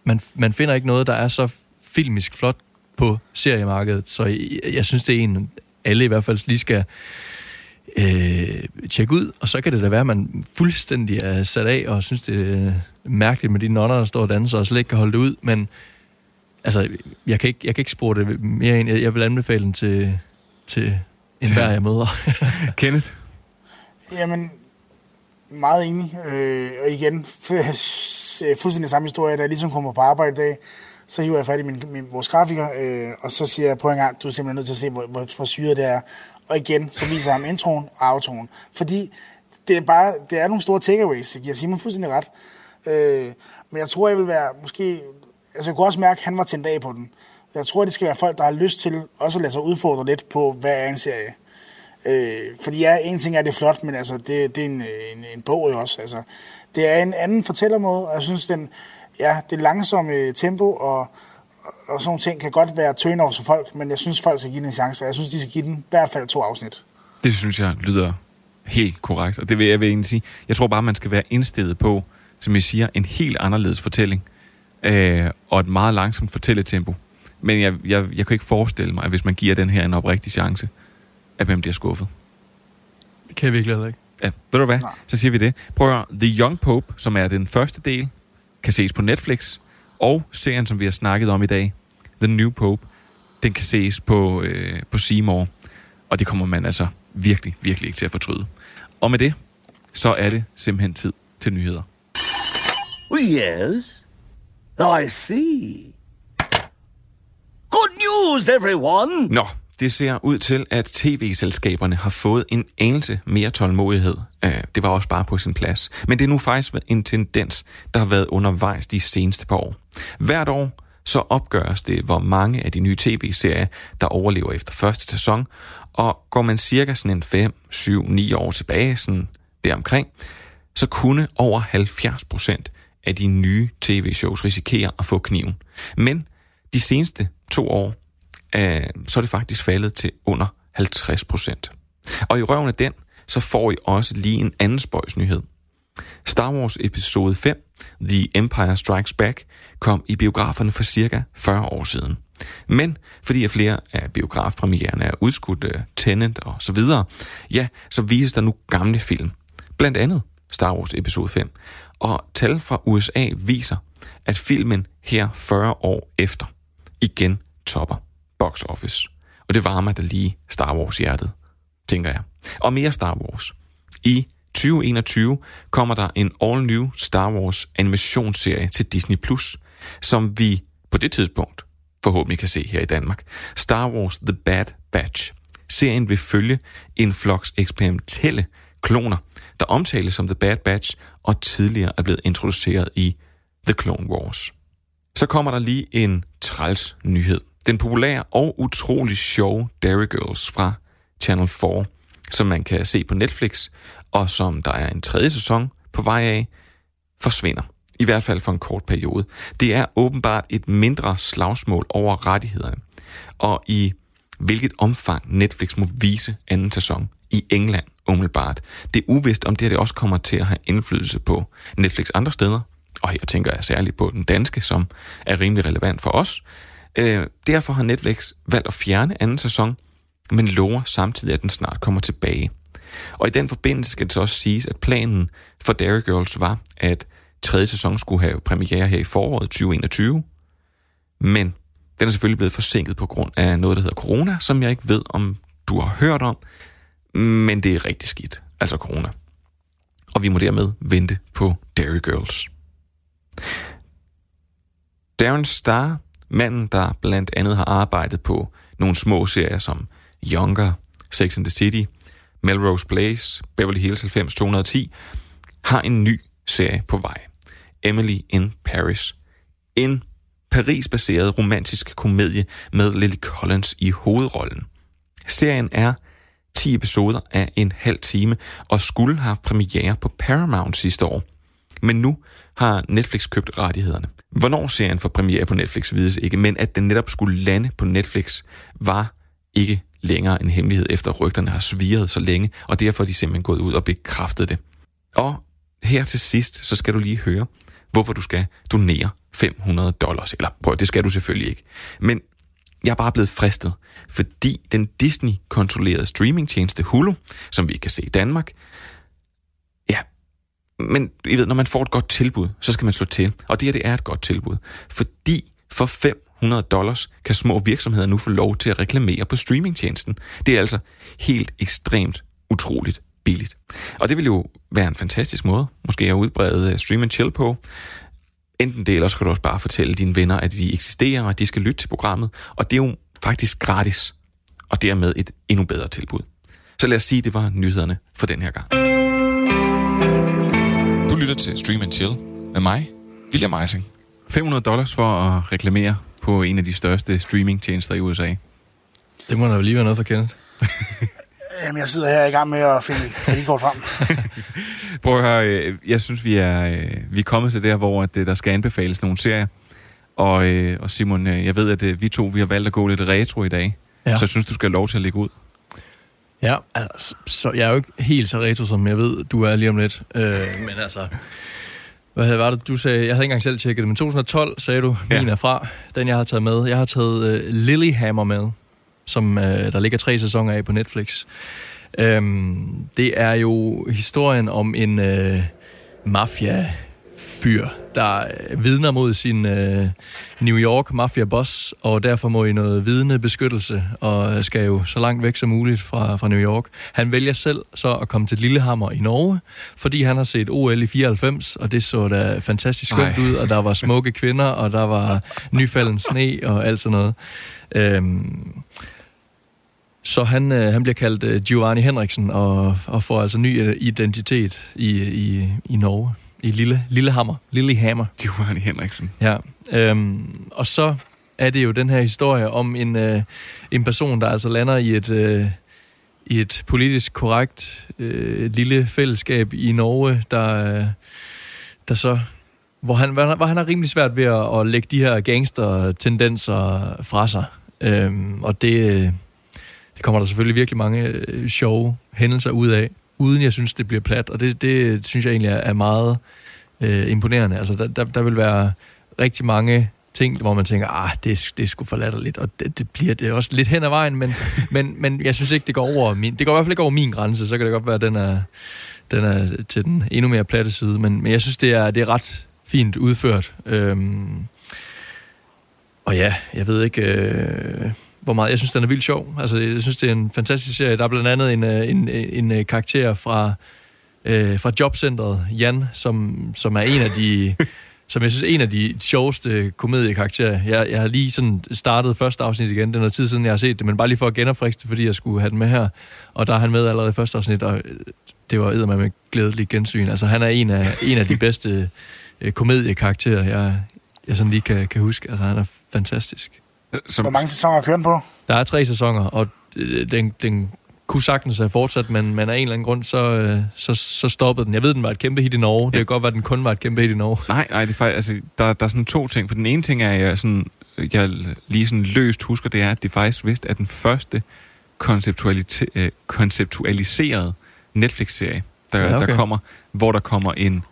man, man finder ikke noget, der er så filmisk flot på seriemarkedet. Så jeg, jeg synes, det er en, alle i hvert fald lige skal øh, tjekke ud, og så kan det da være, at man fuldstændig er sat af, og synes, det er mærkeligt med de nonner, der står og danser, og slet ikke kan holde det ud, men altså, jeg kan ikke, jeg kan ikke spore det mere ind. Jeg, jeg vil anbefale den til, til en hver, jeg møder. Kenneth? Jamen, meget enig. Øh, og igen, f- fuldstændig samme historie, da jeg ligesom kommer på arbejde i dag, så hiver jeg fat i min, min, vores grafiker, øh, og så siger jeg på en gang, du er simpelthen nødt til at se, hvor, hvor, hvor syret det er. Og igen, så viser jeg ham introen og outroen. Fordi det er bare, det er nogle store takeaways. Jeg giver Simon fuldstændig ret. Øh, men jeg tror, jeg vil være måske... Altså, jeg kunne også mærke, at han var tændt af på den. Jeg tror, det skal være folk, der har lyst til også at lade sig udfordre lidt på, hvad er en serie. Øh, fordi ja, en ting er, det er flot, men altså, det, det er en, en, en bog jo også. Altså, det er en anden fortællermåde, og jeg synes, den, ja, det langsomme tempo og, og sådan ting kan godt være turn for folk, men jeg synes, folk skal give den en chance, og jeg synes, de skal give den i hvert fald to afsnit. Det synes jeg lyder helt korrekt, og det vil jeg vil egentlig sige. Jeg tror bare, man skal være indstillet på, som jeg siger, en helt anderledes fortælling, øh, og et meget langsomt fortælletempo. Men jeg, jeg, jeg kan ikke forestille mig, at hvis man giver den her en oprigtig chance, at man bliver skuffet. Det kan jeg virkelig heller ikke. Ja, ved du hvad? Nej. Så siger vi det. Prøv at høre. The Young Pope, som er den første del, kan ses på Netflix. Og serien, som vi har snakket om i dag, The New Pope, den kan ses på, øh, på Seymour. Og det kommer man altså virkelig, virkelig ikke til at fortryde. Og med det, så er det simpelthen tid til nyheder. Yes, i see. Good news, everyone! Nå, det ser ud til, at tv-selskaberne har fået en anelse mere tålmodighed. Øh, det var også bare på sin plads. Men det er nu faktisk en tendens, der har været undervejs de seneste par år. Hvert år så opgøres det, hvor mange af de nye tv-serier, der overlever efter første sæson, og går man cirka sådan en 5, 7, 9 år tilbage, sådan deromkring, så kunne over 70 procent af de nye tv-shows risikerer at få kniven. Men de seneste to år, øh, så er det faktisk faldet til under 50 procent. Og i røven af den, så får I også lige en anden spøjsnyhed. Star Wars episode 5, The Empire Strikes Back, kom i biograferne for cirka 40 år siden. Men fordi at flere af biografpremierne er udskudt, øh, uh, Tenet og så videre, ja, så vises der nu gamle film. Blandt andet Star Wars episode 5. Og tal fra USA viser, at filmen her 40 år efter igen topper box office. Og det varmer da lige Star Wars hjertet, tænker jeg. Og mere Star Wars. I 2021 kommer der en all-new Star Wars animationsserie til Disney+, Plus, som vi på det tidspunkt forhåbentlig kan se her i Danmark. Star Wars The Bad Batch. Serien vil følge en flok eksperimentelle kloner, der omtales som The Bad Batch og tidligere er blevet introduceret i The Clone Wars. Så kommer der lige en træls nyhed. Den populære og utrolig sjove Dairy Girls fra Channel 4, som man kan se på Netflix, og som der er en tredje sæson på vej af, forsvinder. I hvert fald for en kort periode. Det er åbenbart et mindre slagsmål over rettighederne, og i hvilket omfang Netflix må vise anden sæson i England umiddelbart. Det er uvist, om det, her det også kommer til at have indflydelse på Netflix andre steder, og her tænker jeg særligt på den danske, som er rimelig relevant for os. Øh, derfor har Netflix valgt at fjerne anden sæson, men lover samtidig, at den snart kommer tilbage. Og i den forbindelse skal det så også siges, at planen for Dairy Girls var, at tredje sæson skulle have premiere her i foråret 2021, men den er selvfølgelig blevet forsinket på grund af noget, der hedder corona, som jeg ikke ved, om du har hørt om, men det er rigtig skidt, altså corona. Og vi må dermed vente på Dairy Girls. Darren Star, manden, der blandt andet har arbejdet på nogle små serier som Younger, Sex and the City, Melrose Place, Beverly Hills 90210, har en ny serie på vej. Emily in Paris. En Paris-baseret romantisk komedie med Lily Collins i hovedrollen. Serien er 10 episoder af en halv time og skulle have haft premiere på Paramount sidste år. Men nu har Netflix købt rettighederne. Hvornår serien får premiere på Netflix vides ikke, men at den netop skulle lande på Netflix var ikke længere en hemmelighed, efter rygterne har sviret så længe, og derfor er de simpelthen gået ud og bekræftet det. Og her til sidst, så skal du lige høre, hvorfor du skal donere 500 dollars. Eller prøv, det skal du selvfølgelig ikke. Men jeg er bare blevet fristet, fordi den Disney-kontrollerede streamingtjeneste Hulu, som vi kan se i Danmark, ja, men I ved, når man får et godt tilbud, så skal man slå til. Og det her, det er et godt tilbud. Fordi for 500 dollars kan små virksomheder nu få lov til at reklamere på streamingtjenesten. Det er altså helt ekstremt utroligt billigt. Og det vil jo være en fantastisk måde, måske at udbrede øh, Stream Chill på. Enten det, eller så kan du også bare fortælle dine venner, at vi eksisterer, og at de skal lytte til programmet. Og det er jo faktisk gratis, og dermed et endnu bedre tilbud. Så lad os sige, at det var nyhederne for den her gang. Du lytter til Stream Chill med mig, William Eising. 500 dollars for at reklamere på en af de største streamingtjenester i USA. Det må da lige være noget for Kenneth. Jamen, jeg sidder her i gang med at finde et kreditkort frem. Prøv at høre, øh, jeg synes, vi er, øh, vi er kommet til der, hvor at, øh, der skal anbefales nogle serier. Og, og Simon, jeg ved, at vi to vi har valgt at gå lidt retro i dag. Ja. Så jeg synes, du skal have lov til at lægge ud. Ja, altså, så jeg er jo ikke helt så retro, som jeg ved, du er lige om lidt. Øh, men altså, hvad var det, du sagde? Jeg havde ikke engang selv tjekket det, men 2012 sagde du, Ja. ja. min er fra, den jeg har taget med. Jeg har taget øh, Lilyhammer med, som øh, der ligger tre sæsoner af på Netflix. Øhm, det er jo historien om en øh, mafia fyr, der øh, vidner mod sin øh, New York mafia-boss, og derfor må i noget vidnebeskyttelse, og skal jo så langt væk som muligt fra, fra New York. Han vælger selv så at komme til Lillehammer i Norge, fordi han har set OL i 94, og det så da fantastisk skønt ud, og der var smukke kvinder, og der var nyfalden sne og alt sådan noget. Øhm, så han, øh, han bliver kaldt øh, Giovanni Henriksen og, og får altså ny øh, identitet i, i, i Norge. I Lille, Lillehammer. Lillehammer. Giovanni Henriksen. Ja. Øhm, og så er det jo den her historie om en, øh, en person, der altså lander i et, øh, i et politisk korrekt øh, lille fællesskab i Norge, der, øh, der så hvor han, hvor han- har rimelig svært ved at, at lægge de her gangster-tendenser fra sig. Øhm, og det, øh, det kommer der selvfølgelig virkelig mange øh, sjove hændelser ud af, uden jeg synes, det bliver plat. Og det, det synes jeg egentlig er, er meget øh, imponerende. Altså, der, der, der vil være rigtig mange ting, hvor man tænker, ah, det, det er sgu for og det, det bliver det også lidt hen ad vejen, men, men, men jeg synes ikke, det går over min, det går i hvert fald ikke over min grænse, så kan det godt være, at den er, den er til den endnu mere platte side, men, men jeg synes, det er, det er ret fint udført. Øhm, og ja, jeg ved ikke, øh, hvor meget. Jeg synes, den er vildt sjov. Altså, jeg synes, det er en fantastisk serie. Der er blandt andet en, øh, en, en, en karakter fra, øh, fra jobcentret, Jan, som, som er en af de... som jeg synes er en af de sjoveste komediekarakterer. Jeg, jeg har lige sådan startet første afsnit igen. Det er noget tid siden, jeg har set det, men bare lige for at genopfriske det, fordi jeg skulle have den med her. Og der er han med allerede i første afsnit, og øh, det var eddermame med glædelig gensyn. Altså, han er en af, en af de bedste øh, komediekarakterer, jeg, jeg sådan lige kan, kan huske. Altså, han er fantastisk. Hvor mange sæsoner kører den på? Der er tre sæsoner, og øh, den, den kunne sagtens have fortsat, men, men af en eller anden grund, så, øh, så, så stoppede den. Jeg ved, den var et kæmpe hit i Norge. Det kan godt være, at den kun var et kæmpe hit i Norge. Nej, nej, det er faktisk, altså, der, der er sådan to ting. For den ene ting er, jeg, sådan, jeg lige sådan løst husker, det er, at det faktisk vist er den første konceptualite- øh, konceptualiserede Netflix-serie, der, Ja, ja, okay. der kommer, hvor der kommer en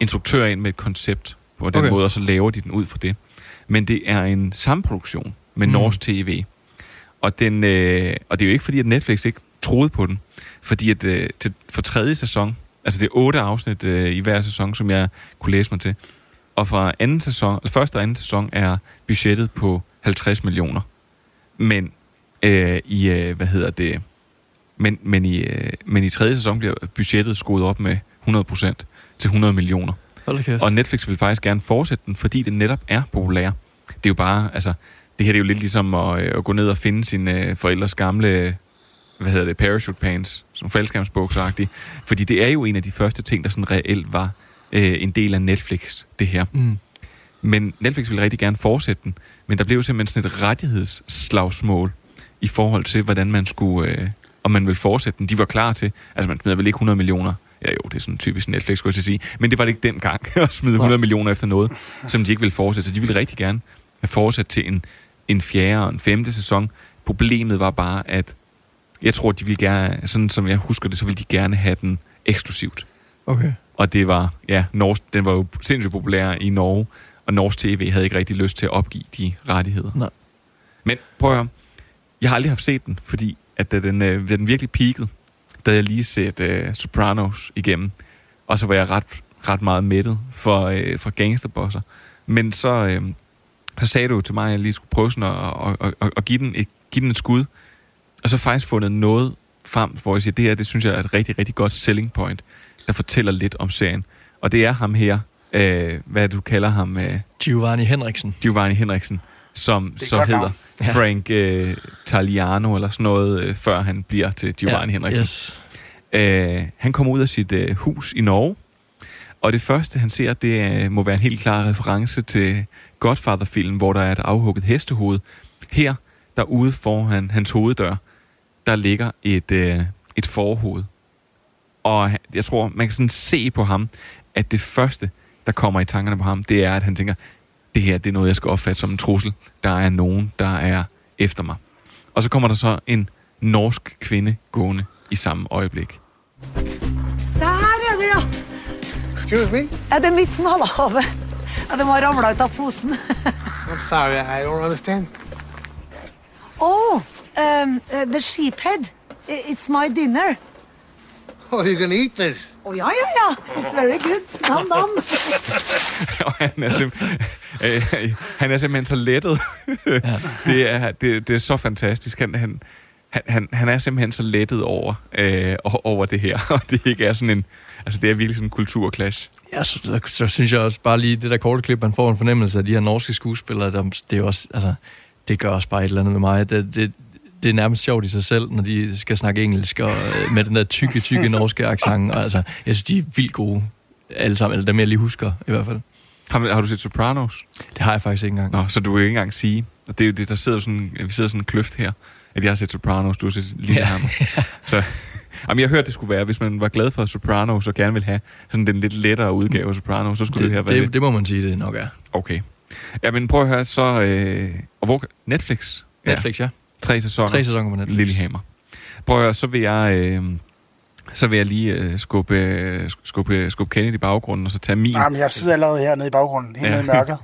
instruktør ind med et koncept på den okay. måde, og så laver de den ud fra det. Men det er en samproduktion med Mm. Norsk TV. Og, den, øh, og det er jo ikke fordi, at Netflix ikke troede på den. Fordi at øh, til, for tredje sæson, altså det er otte afsnit øh, i hver sæson, som jeg kunne læse mig til. Og fra anden sæson, eller første og anden sæson er budgettet på 50 millioner. Men øh, i, øh, hvad hedder det, men, men, i, øh, men i tredje sæson bliver budgettet skruet op med 100% til 100 millioner. Og Netflix vil faktisk gerne fortsætte den, fordi den netop er populær. Det er jo bare, altså, det her det er jo lidt ligesom at, øh, at gå ned og finde sine øh, forældres gamle, hvad hedder det, parachute pants, som faldskærmsbukser Fordi det er jo en af de første ting, der sådan reelt var øh, en del af Netflix, det her. Mm. Men Netflix ville rigtig gerne fortsætte den, men der blev jo simpelthen sådan et rettighedsslagsmål i forhold til, hvordan man skulle, øh, om man ville fortsætte den. De var klar til, altså man smider vel ikke 100 millioner, ja jo, det er sådan typisk Netflix, skulle jeg til at sige, men det var det ikke dengang, at smide 100 millioner efter noget, som de ikke ville fortsætte, så de ville rigtig gerne have fortsat til en, en fjerde og en femte sæson. Problemet var bare, at jeg tror, de ville gerne, sådan som jeg husker det, så ville de gerne have den eksklusivt. Okay. Og det var, ja, Norsk, den var jo sindssygt populær i Norge, og Norsk TV havde ikke rigtig lyst til at opgive de rettigheder. Nej. Men prøv at høre, jeg har aldrig haft set den, fordi at da den, øh, da den virkelig peakede, da jeg lige set øh, Sopranos igennem, og så var jeg ret, ret meget mættet for, øh, for gangsterbosser. Men så, øh, så sagde du til mig, at jeg lige skulle prøve sådan at, at, at, at give, den et, give den et skud, og så faktisk fundet noget frem, hvor jeg siger, det her, det synes jeg er et rigtig, rigtig godt selling point, der fortæller lidt om serien. Og det er ham her, øh, hvad du kalder ham? Øh, Giovanni Henriksen. Giovanni Henriksen, som så hedder navn. Ja. Frank øh, Taliano, eller sådan noget, øh, før han bliver til Giovanni Ja, Henriksen. Yes. Øh, han kommer ud af sit øh, hus i Norge, og det første, han ser, det er, må være en helt klar reference til Godfather-filmen, hvor der er et afhugget hestehoved. Her, derude foran hans hoveddør, der ligger et, øh, et forhoved. Og jeg tror, man kan sådan se på ham, at det første, der kommer i tankerne på ham, det er, at han tænker, det her det er noget, jeg skal opfatte som en trussel. Der er nogen, der er efter mig. Og så kommer der så en norsk kvinde gående i samme øjeblik. Der. Excuse me? Ja, det er mitt smalahove. Ja, det må ha ramla ut av posen. I'm sorry, I don't understand. Oh, um, uh, the sheephead. I- It's my dinner. Oh, you're gonna eat this? Oh, ja, ja, ja. It's very good. Nam, nam. og han er, simpelthen, øh, han er simpelthen så lettet. ja. det, er, det, det er så fantastisk. Han, han, han, han, er simpelthen så lettet over, øh, over det her. Og det ikke er sådan en... Altså, det er virkelig sådan en kulturklash. Ja, så, så, så synes jeg også bare lige, det der korte klip, man får en fornemmelse af de her norske skuespillere, der, det er også, altså, det gør også bare et eller andet med mig. Det, det, det er nærmest sjovt i sig selv, når de skal snakke engelsk, og øh, med den der tykke, tykke norske accent. Og, altså, jeg synes, de er vildt gode, alle sammen, eller dem jeg lige husker, i hvert fald. Har, har du set Sopranos? Det har jeg faktisk ikke engang. Nå, så du vil ikke engang sige... Og det er jo det, der sidder sådan, vi sidder sådan en kløft her, at jeg har set Sopranos, du har set Lille Ja. ja. Så, jamen, jeg hørte, det skulle være, hvis man var glad for Sopranos og gerne vil have sådan den lidt lettere udgave af Sopranos, så skulle det, det her det, være det, det må man sige, det nok er. Okay. Ja, men prøv at høre, så... Øh, og hvor, Netflix? Netflix, ja. Tre sæsoner. Tre sæsoner på Netflix. Lillehammer. Prøv at høre, så vil jeg... Øh, så vil jeg lige øh, skubbe, øh, skubbe, skubbe Kennedy i baggrunden, og så tage min... Jamen, jeg sidder allerede hernede i baggrunden, helt ja. nede i mørket.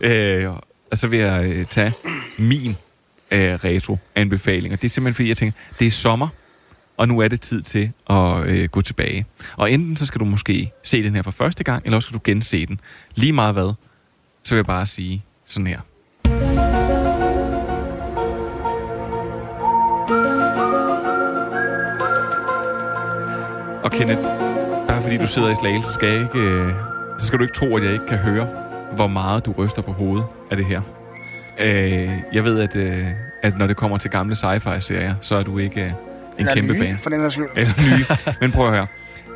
øh, og så vil jeg øh, tage min øh, retro-anbefaling. Og det er simpelthen, fordi jeg tænker, det er sommer, og nu er det tid til at øh, gå tilbage. Og enten så skal du måske se den her for første gang, eller også skal du gense den. Lige meget hvad, så vil jeg bare sige sådan her. Og Kenneth, bare fordi du sidder i Slagelse, skal, jeg ikke, øh, så skal du ikke tro, at jeg ikke kan høre, hvor meget du ryster på hovedet af det her. Øh, jeg ved, at, øh, at når det kommer til gamle sci-fi-serier, så er du ikke øh, en Eller kæmpe nye, fan. for den sags skyld. Eller nye. Men prøv at høre.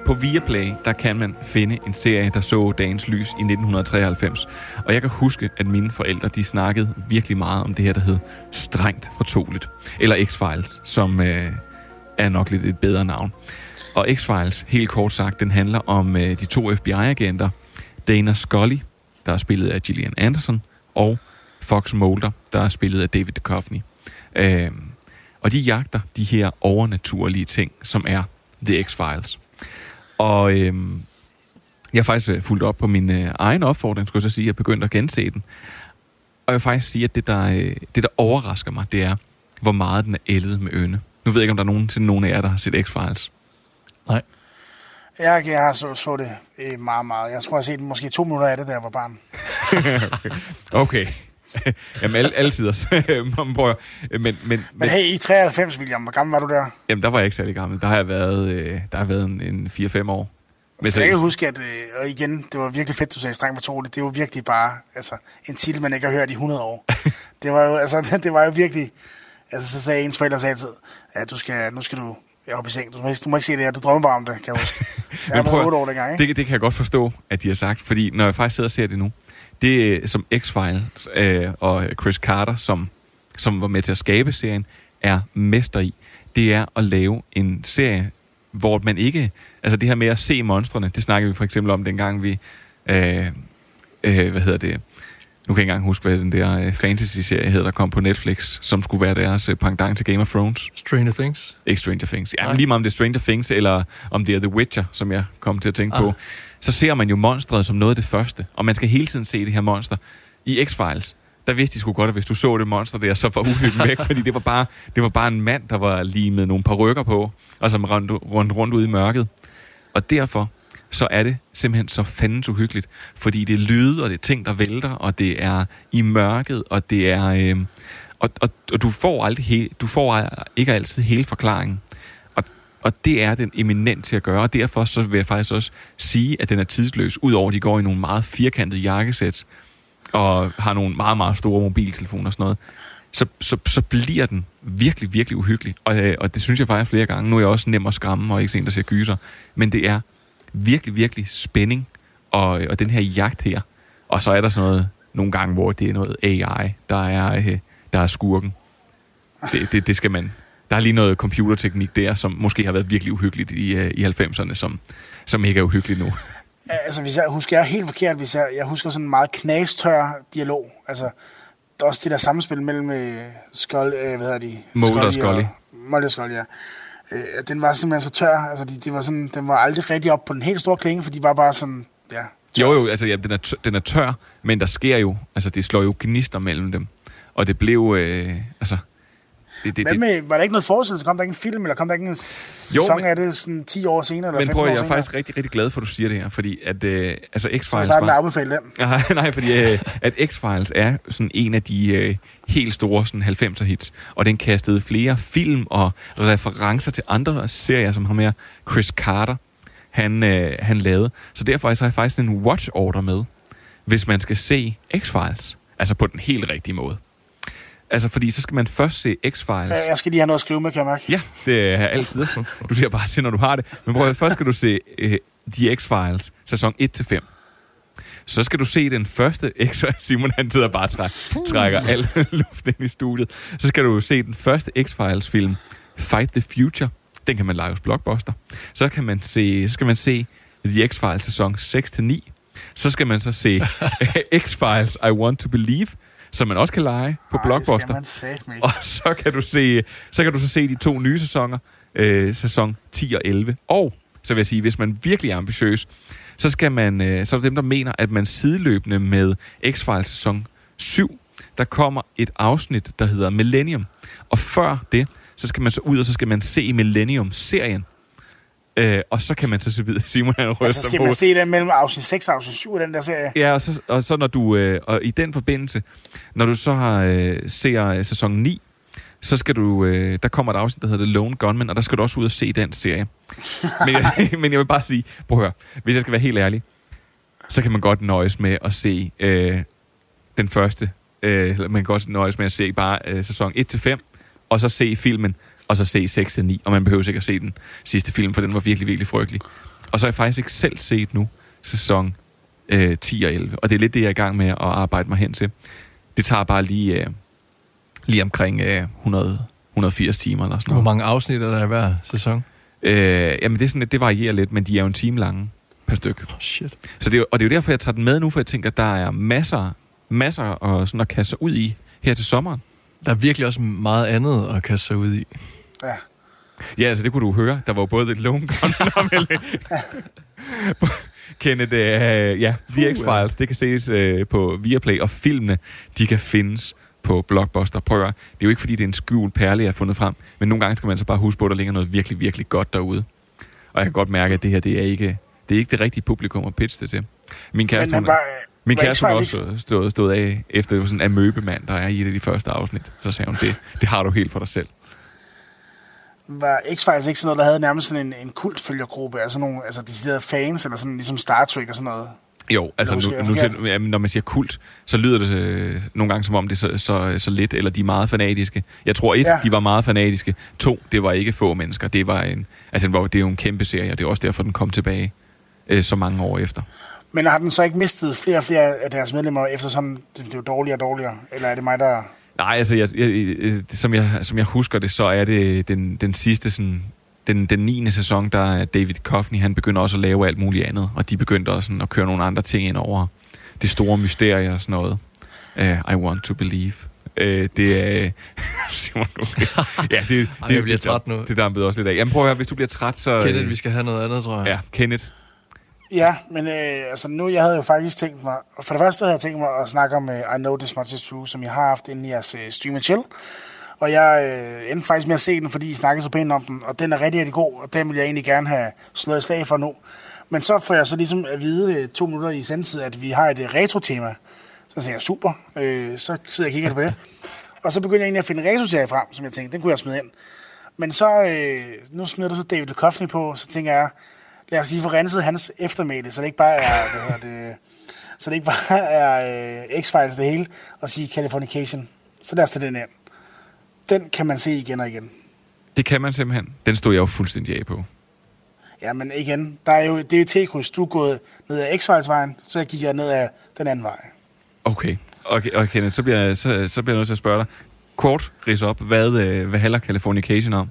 På Viaplay, der kan man finde en serie, der så dagens lys i 1993. Og jeg kan huske, at mine forældre, de snakkede virkelig meget om det her, der hed Strengt Fortroligt. Eller X-Files, som øh, er nok lidt et bedre navn. Og X-Files, helt kort sagt, den handler om øh, de to FBI-agenter, Dana Scully, der er spillet af Gillian Anderson, og Fox Mulder, der er spillet af David Duchovny. Øh, og de jagter de her overnaturlige ting, som er The X-Files. Og øhm, jeg har faktisk øh, fulgt op på min øh, egen opfordring, skulle jeg så sige, jeg begyndte at gense den. Og jeg vil faktisk sige, at det der, øh, det, der overrasker mig, det er, hvor meget den er ældet med øne. Nu ved jeg ikke, om der er nogen til nogen af jer, der har set X-Files. Nej. Jeg, jeg har så, så det øh, meget, meget. Jeg tror, jeg har set måske to minutter af det, da jeg var barn. okay. Jamen, al, altid også. men, men, men, men, hey, i 93, William, hvor gammel var du der? Jamen, der var jeg ikke særlig gammel. Der har jeg været, øh, der har jeg været en, en 4-5 år. Men Så jeg kan huske, at, øh, og igen, det var virkelig fedt, du sagde streng fortroligt. Det var virkelig bare altså, en titel, man ikke har hørt i 100 år. det var jo, altså, det var jo virkelig... Altså, så sagde ens forældre altid, at du skal, nu skal du op i seng. Du må, du må ikke se det her, du drømmer bare om det, kan jeg huske. Jeg var prøv- 8 år dengang, ikke? Det, det kan jeg godt forstå, at de har sagt, fordi når jeg faktisk sidder og ser det nu, det øh, som X-Files øh, og Chris Carter, som, som var med til at skabe serien, er mester i, det er at lave en serie, hvor man ikke... Altså det her med at se monstrene, det snakkede vi for eksempel om dengang vi... Øh, øh, hvad hedder det? Nu kan jeg ikke engang huske, hvad den der øh, fantasy-serie hedder, der kom på Netflix, som skulle være deres øh, pendant til Game of Thrones. Stranger Things. Ikke Stranger Things. Ja, lige meget om det er Stranger Things, eller om det er The Witcher, som jeg kom til at tænke Ah. på, så ser man jo monstret som noget af det første. Og man skal hele tiden se det her monster. I X-Files, der vidste de sgu godt, at hvis du så det monster der, så var uhyggen væk, fordi det var, bare, det var bare en mand, der var lige med nogle par rykker på, og som rundt, rundt, rundt ud i mørket. Og derfor så er det simpelthen så fandens uhyggeligt, fordi det er lyde, og det er ting, der vælter, og det er i mørket, og det er... Øh, og, og, og du får aldrig he, du får ikke altid hele forklaringen. Og, det er den eminent til at gøre, og derfor så vil jeg faktisk også sige, at den er tidsløs, udover at de går i nogle meget firkantede jakkesæt, og har nogle meget, meget store mobiltelefoner og sådan noget, så, så, så bliver den virkelig, virkelig uhyggelig. Og, øh, og det synes jeg faktisk flere gange. Nu er jeg også nem at skræmme, og ikke en, der ser gyser. Men det er virkelig, virkelig spænding og, og den her jagt her. Og så er der sådan noget, nogle gange, hvor det er noget AI, der er, øh, der er skurken. Det, det, det skal man... Der er lige noget computerteknik der, som måske har været virkelig uhyggeligt i, øh, i 90'erne, som, som ikke er uhyggeligt nu. Altså, hvis jeg husker jeg helt forkert, hvis jeg, jeg husker sådan en meget knastør dialog. Altså, der er også det der samspil mellem øh, Skold, øh, hvad hedder de? Mulder og Scully. Mulder og Scully, ja. Øh, den var simpelthen så tør. Altså, de, det var sådan, den var aldrig rigtig op på den helt store klinge, for de var bare sådan, ja. Jo, jo, altså ja, den, er tør, den er tør, men der sker jo, altså det slår jo gnister mellem dem. Og det blev, øh, altså... Det, det, Hvad det, med, var der ikke noget forestillelse? Kom der ikke en film, eller kom der ikke en sæson men- af det sådan 10 år senere? Eller men 15 prøv, år jeg er senere? faktisk rigtig, rigtig glad for, at du siger det her, fordi at, øh, altså Så X-Files starten at var... afbefale den. Nej, nej, fordi øh, at X-Files er sådan en af de øh, helt store sådan 90'er hits, og den kastede flere film og referencer til andre serier, som har med Chris Carter, han, øh, han lavede. Så derfor så har jeg faktisk en watch order med, hvis man skal se X-Files, altså på den helt rigtige måde. Altså, fordi så skal man først se X-Files. Jeg skal lige have noget at skrive med, kan jeg mærke. Ja, det er altid. Du siger bare til, når du har det. Men prøv at, først skal du se uh, The X-Files, sæson 1-5. Så skal du se den første X Simon han sidder bare og træk, trækker al luft ind i studiet. Så skal du se den første X-Files film, Fight the Future. Den kan man lege hos Blockbuster. Så, kan man se, så skal man se The X-Files sæson 6-9. Så skal man så se X-Files I Want to Believe, som man også kan lege på Ej, Blockbuster. Og så kan du se, så kan du så se de to nye sæsoner, øh, sæson 10 og 11. Og så vil jeg sige, hvis man virkelig er ambitiøs, så skal man, øh, så er der dem, der mener, at man sideløbende med X-Files sæson 7, der kommer et afsnit, der hedder Millennium. Og før det, så skal man så ud, og så skal man se Millennium-serien. Øh, og så kan man så se videre. Simon han ryster Altså, skal på. man se den mellem afsnit 6 og afsnit 7 af den der serie? Ja, og så, og så når du, øh, og i den forbindelse, når du så har øh, ser øh, sæson 9, så skal du, øh, der kommer et afsnit, der hedder The Lone Gunman, og der skal du også ud og se den serie. men, jeg, men jeg vil bare sige, prøv at høre, hvis jeg skal være helt ærlig, så kan man godt nøjes med at se øh, den første, øh, eller man kan godt nøjes med at se bare øh, sæson 1-5, og så se filmen, og så se 6-9, og man behøver ikke at se den sidste film, for den var virkelig, virkelig frygtelig. Og så har jeg faktisk ikke selv set nu sæson øh, 10 og 11, og det er lidt det, jeg er i gang med at arbejde mig hen til. Det tager bare lige, øh, lige omkring øh, 100, 180 timer eller sådan Hvor noget. mange afsnit er der i hver sæson? Øh, jamen det er sådan, at det varierer lidt, men de er jo en time lange per stykke. Oh, shit. Så det er, og det er jo derfor, jeg tager den med nu, for jeg tænker, at der er masser, masser og sådan at kaste sig ud i her til sommeren. Der er virkelig også meget andet at kaste sig ud i. Ja. Ja, altså det kunne du høre. Der var jo både et Lone Mel- Kenneth, øh, ja, The X-Files, det kan ses øh, på Viaplay, og filmene, de kan findes på Blockbuster. Prøv at, høre, det er jo ikke, fordi det er en skjult perle, jeg har fundet frem, men nogle gange skal man så bare huske på, at der ligger noget virkelig, virkelig godt derude. Og jeg kan godt mærke, at det her, det er ikke det, er ikke det rigtige publikum at pitche det til. Min kæreste, Men hun, bare, min var kæreste X-Files også stået, stået af efter sådan en amøbemand, der er i et af de første afsnit. Så sagde hun, det, det har du helt for dig selv. var X-Files ikke sådan noget, der havde nærmest sådan en, en kultfølgergruppe, altså nogle altså deciderede fans, eller sådan ligesom Star Trek og sådan noget? Jo, altså nu, nu til, når man siger kult, så lyder det øh, nogle gange som om det er så, så, så lidt, eller de er meget fanatiske. Jeg tror, et, Ja. de var meget fanatiske. To, det var ikke få mennesker. Det var en, altså det var- det er jo en kæmpe serie, og det er også derfor, den kom tilbage øh, så mange år efter. Men har den så ikke mistet flere og flere af deres medlemmer, eftersom det blev dårligere og dårligere? Eller er det mig, der... Nej, altså, jeg, jeg, som, jeg, som jeg husker det, så er det den, den sidste, sådan, den, den 9. sæson, der er David Coffey, han begynder også at lave alt muligt andet, og de begyndte også sådan, at køre nogle andre ting ind over det store mysterie og sådan noget. Uh, I want to believe. Uh, det er... Simon, okay. Ja, det, Ej, det, jeg bliver det, træt nu. Det dampede også lidt af. Jamen prøv at høre, hvis du bliver træt, så... øh, Kenneth, vi skal have noget andet, tror jeg. Ja, Kenneth. Ja, men øh, altså nu, jeg havde jo faktisk tænkt mig... For det første havde jeg tænkt mig at snakke om øh, I Know This Much Is True, som jeg har haft inden i jeres øh, Stream and Chill. Og jeg øh, endte faktisk med at se den, fordi I snakkede så pænt om den, og den er rigtig, rigtig god, og den vil jeg egentlig gerne have slået slag for nu. Men så får jeg så ligesom at vide øh, to minutter i sendtid, at vi har et øh, retro-tema. Så tænker jeg, super, øh, så sidder jeg og kigger på det. Og så begynder jeg egentlig at finde retro frem, som jeg tænkte, den kunne jeg smide ind. Men så, øh, nu smider du så David Duchovny på, så tænker jeg, lad os lige få renset hans eftermæle, så det ikke bare er, hvad hedder det, så det ikke bare er øh, X-Files det hele, og sige Californication. Så lad os tage den ind. Den kan man se igen og igen. Det kan man simpelthen. Den stod jeg jo fuldstændig af på. Ja, men igen, der er jo, det er jo T-kryds. Du er gået ned ad x vejen så gik jeg ned ad den anden vej. Okay. Okay, okay så, bliver, jeg- så, så bliver jeg nødt til at spørge dig. Kort ris op, hvad, øh, hvad handler Californication om?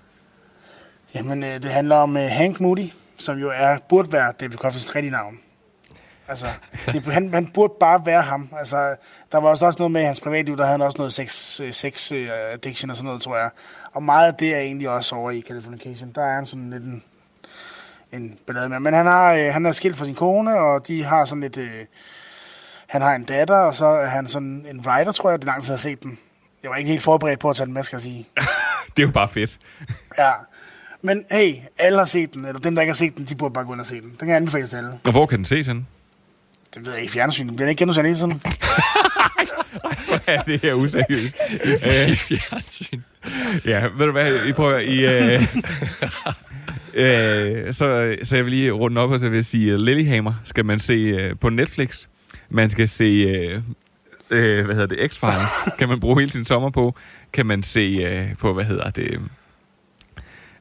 Jamen, øh, det handler om øh, Hank Moody, som jo er, burde være David Coffin's rigtige navn. Altså, det, han, han burde bare være ham. Altså, der var også også noget med i hans privatliv, der havde han også noget sex, øh, sex øh, addiction og sådan noget, tror jeg. Og meget af det er egentlig også over i Californication. Der er han sådan lidt en, en ballade med. Men han, har, øh, han er skilt fra sin kone, og de har sådan lidt... Øh, han har en datter, og så er han sådan en writer, tror jeg. Det er lang tid, jeg har set den. Jeg var ikke helt forberedt på at tage den med, skal jeg sige. Det er jo bare fedt. Ja. Men hey, alle har set den, eller dem, der ikke har set den, de burde bare gå ind og se den. Den kan jeg anbefale til alle. Og hvor kan den ses henne? Det ved jeg ikke i fjernsynet. Bliver den ikke genudsendt hele tiden? Ja, det er useriøst. I fjernsyn. Ja, ved du hvad, I prøver, I... Øh, øh, så, så jeg vil lige runde op, og så vil jeg sige, uh, Lilyhammer skal man se uh, på Netflix. Man skal se, øh, øh, hvad hedder det, X-Files, kan man bruge hele sin sommer på. Kan man se øh, på, hvad hedder det,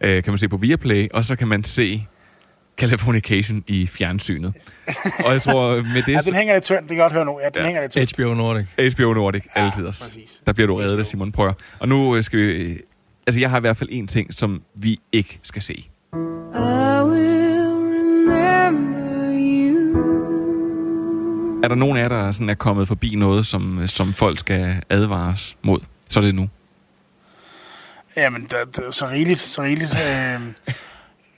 øh, kan man se på Viaplay, og så kan man se Californication i fjernsynet. Og jeg tror, med det... Ja, den hænger lidt tyndt. Det kan jeg godt høre nu. Ja, den ja. hænger lidt tyndt. HBO Nordic. HBO Nordic, ja, altid også. præcis. Der bliver du reddet af Simon Prøver. Og nu øh, skal vi... øh, Altså, jeg har i hvert fald en ting, som vi ikke skal se. I will remember you. Er der nogen af jer, der sådan er kommet forbi noget, som, som folk skal advares mod? Så er det nu. Jamen, der, der, så rigeligt, så rigeligt. Øh,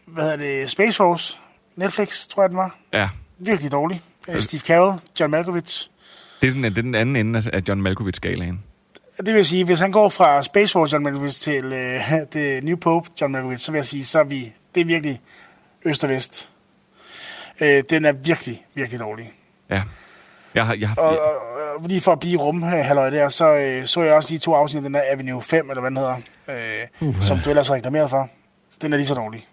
hvad hedder det? Space Force. Netflix, tror jeg, den var. Ja. Virkelig dårlig. Øh, Steve Carell, John Malkovich. Det er den, det er den anden ende af- John Malkovich-skalaen. Det vil sige, hvis han går fra Space Force John Malkovich til øh, det New Pope John Malkovich, så vil jeg sige, så er vi, det er virkelig øst og vest. Øh, den er virkelig, virkelig dårlig. Ja. Jeg har, jeg har, Og, og, og lige for at blive rum halløj der, så øh, så jeg også de to afsnit af den der Avenue 5, eller hvad den hedder, øh, som du ellers har reklameret for. Den er lige så dårlig.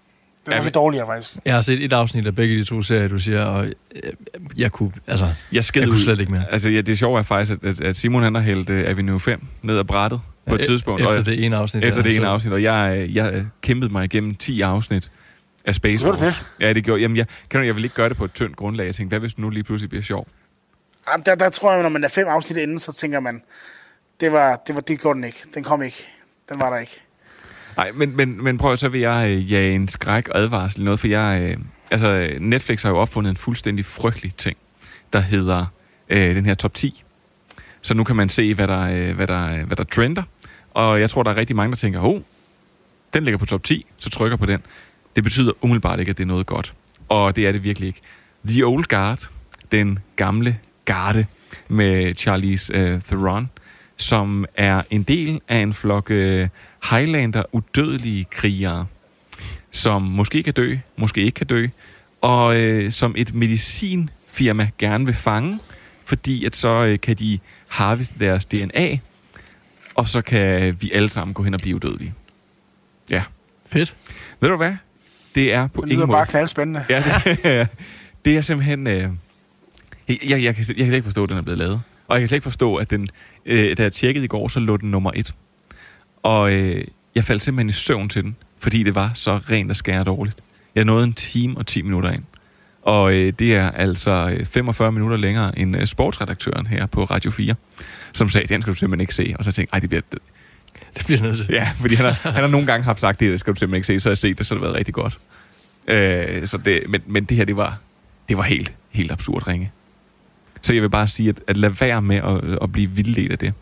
Den er Ja, men- dårligere, faktisk. Jeg har set et afsnit af begge de to serier, du siger, og jeg, jeg kunne, altså, jeg, jeg kunne ud. slet ikke mere. Altså, ja, det sjove er faktisk, at, at, at Simon han har hældt uh, Avenue 5 ned ad brættet på et e- tidspunkt. efter og- det ene afsnit, Efter det ene afsnit, og jeg, øh, jeg kæmpede mig igennem 10 afsnit af Space Gjorde du Force. Ja, det gjorde Jamen, jeg, kan du, jeg vil ikke gøre det på et tyndt grundlag. Jeg tænkte, hvad hvis det nu lige pludselig bliver sjov? Jamen, der, der tror jeg, når man er fem afsnit inden, så tænker man, det var, det var, det gjorde den ikke. Den kom ikke. Den var der ikke. Nej, men, men, men prøv så vil jeg øh, jage en skræk og advarsel noget, for jeg, øh, altså, Netflix har jo opfundet en fuldstændig frygtelig ting, der hedder øh, den her top 10. Så nu kan man se, hvad der, øh, hvad, der, øh, hvad der trender, og jeg tror, der er rigtig mange, der tænker, oh, den ligger på top 10, så trykker på den. Det betyder umiddelbart ikke, at det er noget godt. Og det er det virkelig ikke. The Old Guard, den gamle garde med Charlize øh, Theron, som er en del af en flok øh, Highlander udødelige krigere, som måske kan dø, måske ikke kan dø, og øh, som et medicinfirma gerne vil fange, fordi at så øh, kan de harveste deres DNA, og så kan vi alle sammen gå hen og blive udødelige. Ja. Fedt. Ved du hvad? Det er på Det ingen lyder måde... bare knaldspændende. Ja, det, det er simpelthen... Øh, jeg, jeg, jeg, kan, jeg kan slet ikke forstå, at den er blevet lavet. Og jeg kan slet ikke forstå, at den... Øh, da jeg tjekkede i går, så lå den nummer et. Og øh, jeg faldt simpelthen i søvn til den, fordi det var så rent og skære dårligt. Jeg nåede en time og 10 minutter ind. Og øh, det er altså øh, 45 minutter længere end øh, sportsredaktøren her på Radio 4, som sagde, den skal du simpelthen ikke se. Og så tænkte jeg, det bliver... Det, det bliver nødt til. Ja, fordi han har, han har nogle gange haft sagt, det skal du simpelthen ikke se, så har jeg set det, så har det været rigtig godt. Øh, så det, men, men det her, det var, det var helt, helt absurd ringe. Så jeg vil bare sige, at, at lad være med at, at blive vildledt af det.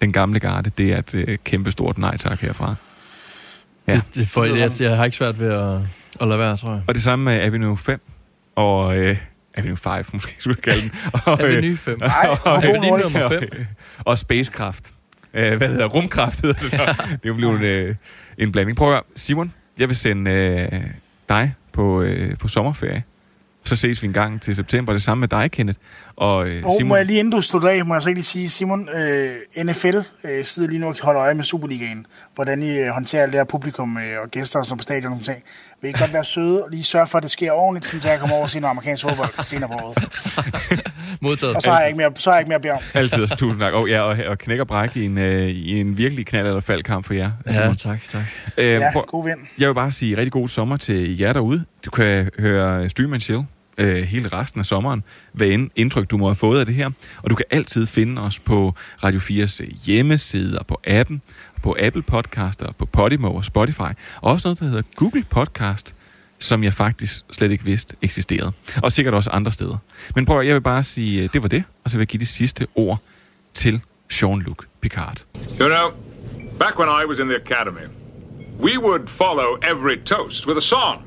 Den gamle garde, det er et øh, kæmpe stort nej tak herfra. Ja. Det, det for, jeg, jeg har ikke svært ved at, at lade være, tror jeg. Og det samme med Avenue 5 og øh, Avenue 5, måske skulle jeg kalde den. Og, øh, Avenue 5. og, Ej, og, Avenue nummer fem. og Spacecraft. Øh, hvad hedder Rumkraft hedder det så. det er jo blevet en, øh, en blanding. Prøv at høre, Simon, jeg vil sende øh, dig på, øh, på sommerferie. Så ses vi en gang til september. Det samme med dig, Kenneth. Og øh, Og Simon, må jeg lige inden du slutter af, må jeg så ikke lige sige, Simon, øh, NFL øh, sidder lige nu og holder øje med Superligaen. Hvordan I øh, håndterer alt det her publikum øh, og gæster og sådan på stadion og ting. Vil I godt være søde og lige sørge for, at det sker ordentligt, så jeg kommer over og se noget amerikansk fodbold senere på året. Modtaget. Og så har jeg ikke mere, så har jeg ikke mere at bede om. Altid, altså, tusind tak. Og, ja, og, og knæk og bræk i en, øh, i en virkelig knald eller faldkamp for jer. Ja, Simon. tak, tak. Øh, Ja, prøv- god vind. Jeg vil bare sige rigtig god sommer til jer derude. Du kan høre Stream and Chill øh, hele resten af sommeren, hvad end indtryk du må have fået af det her. Og du kan altid finde os på Radio 4's øh, hjemmeside og på appen, på Apple Podcaster, og på Podimo og Spotify. Og også noget, der hedder Google Podcast, som jeg faktisk slet ikke vidste eksisterede. Og sikkert også andre steder. Men prøv at, jeg vil bare sige, øh, det var det, og så vil jeg give de sidste ord til Jean-Luc Picard. You know, back when I was in the academy, we would follow every toast with a song.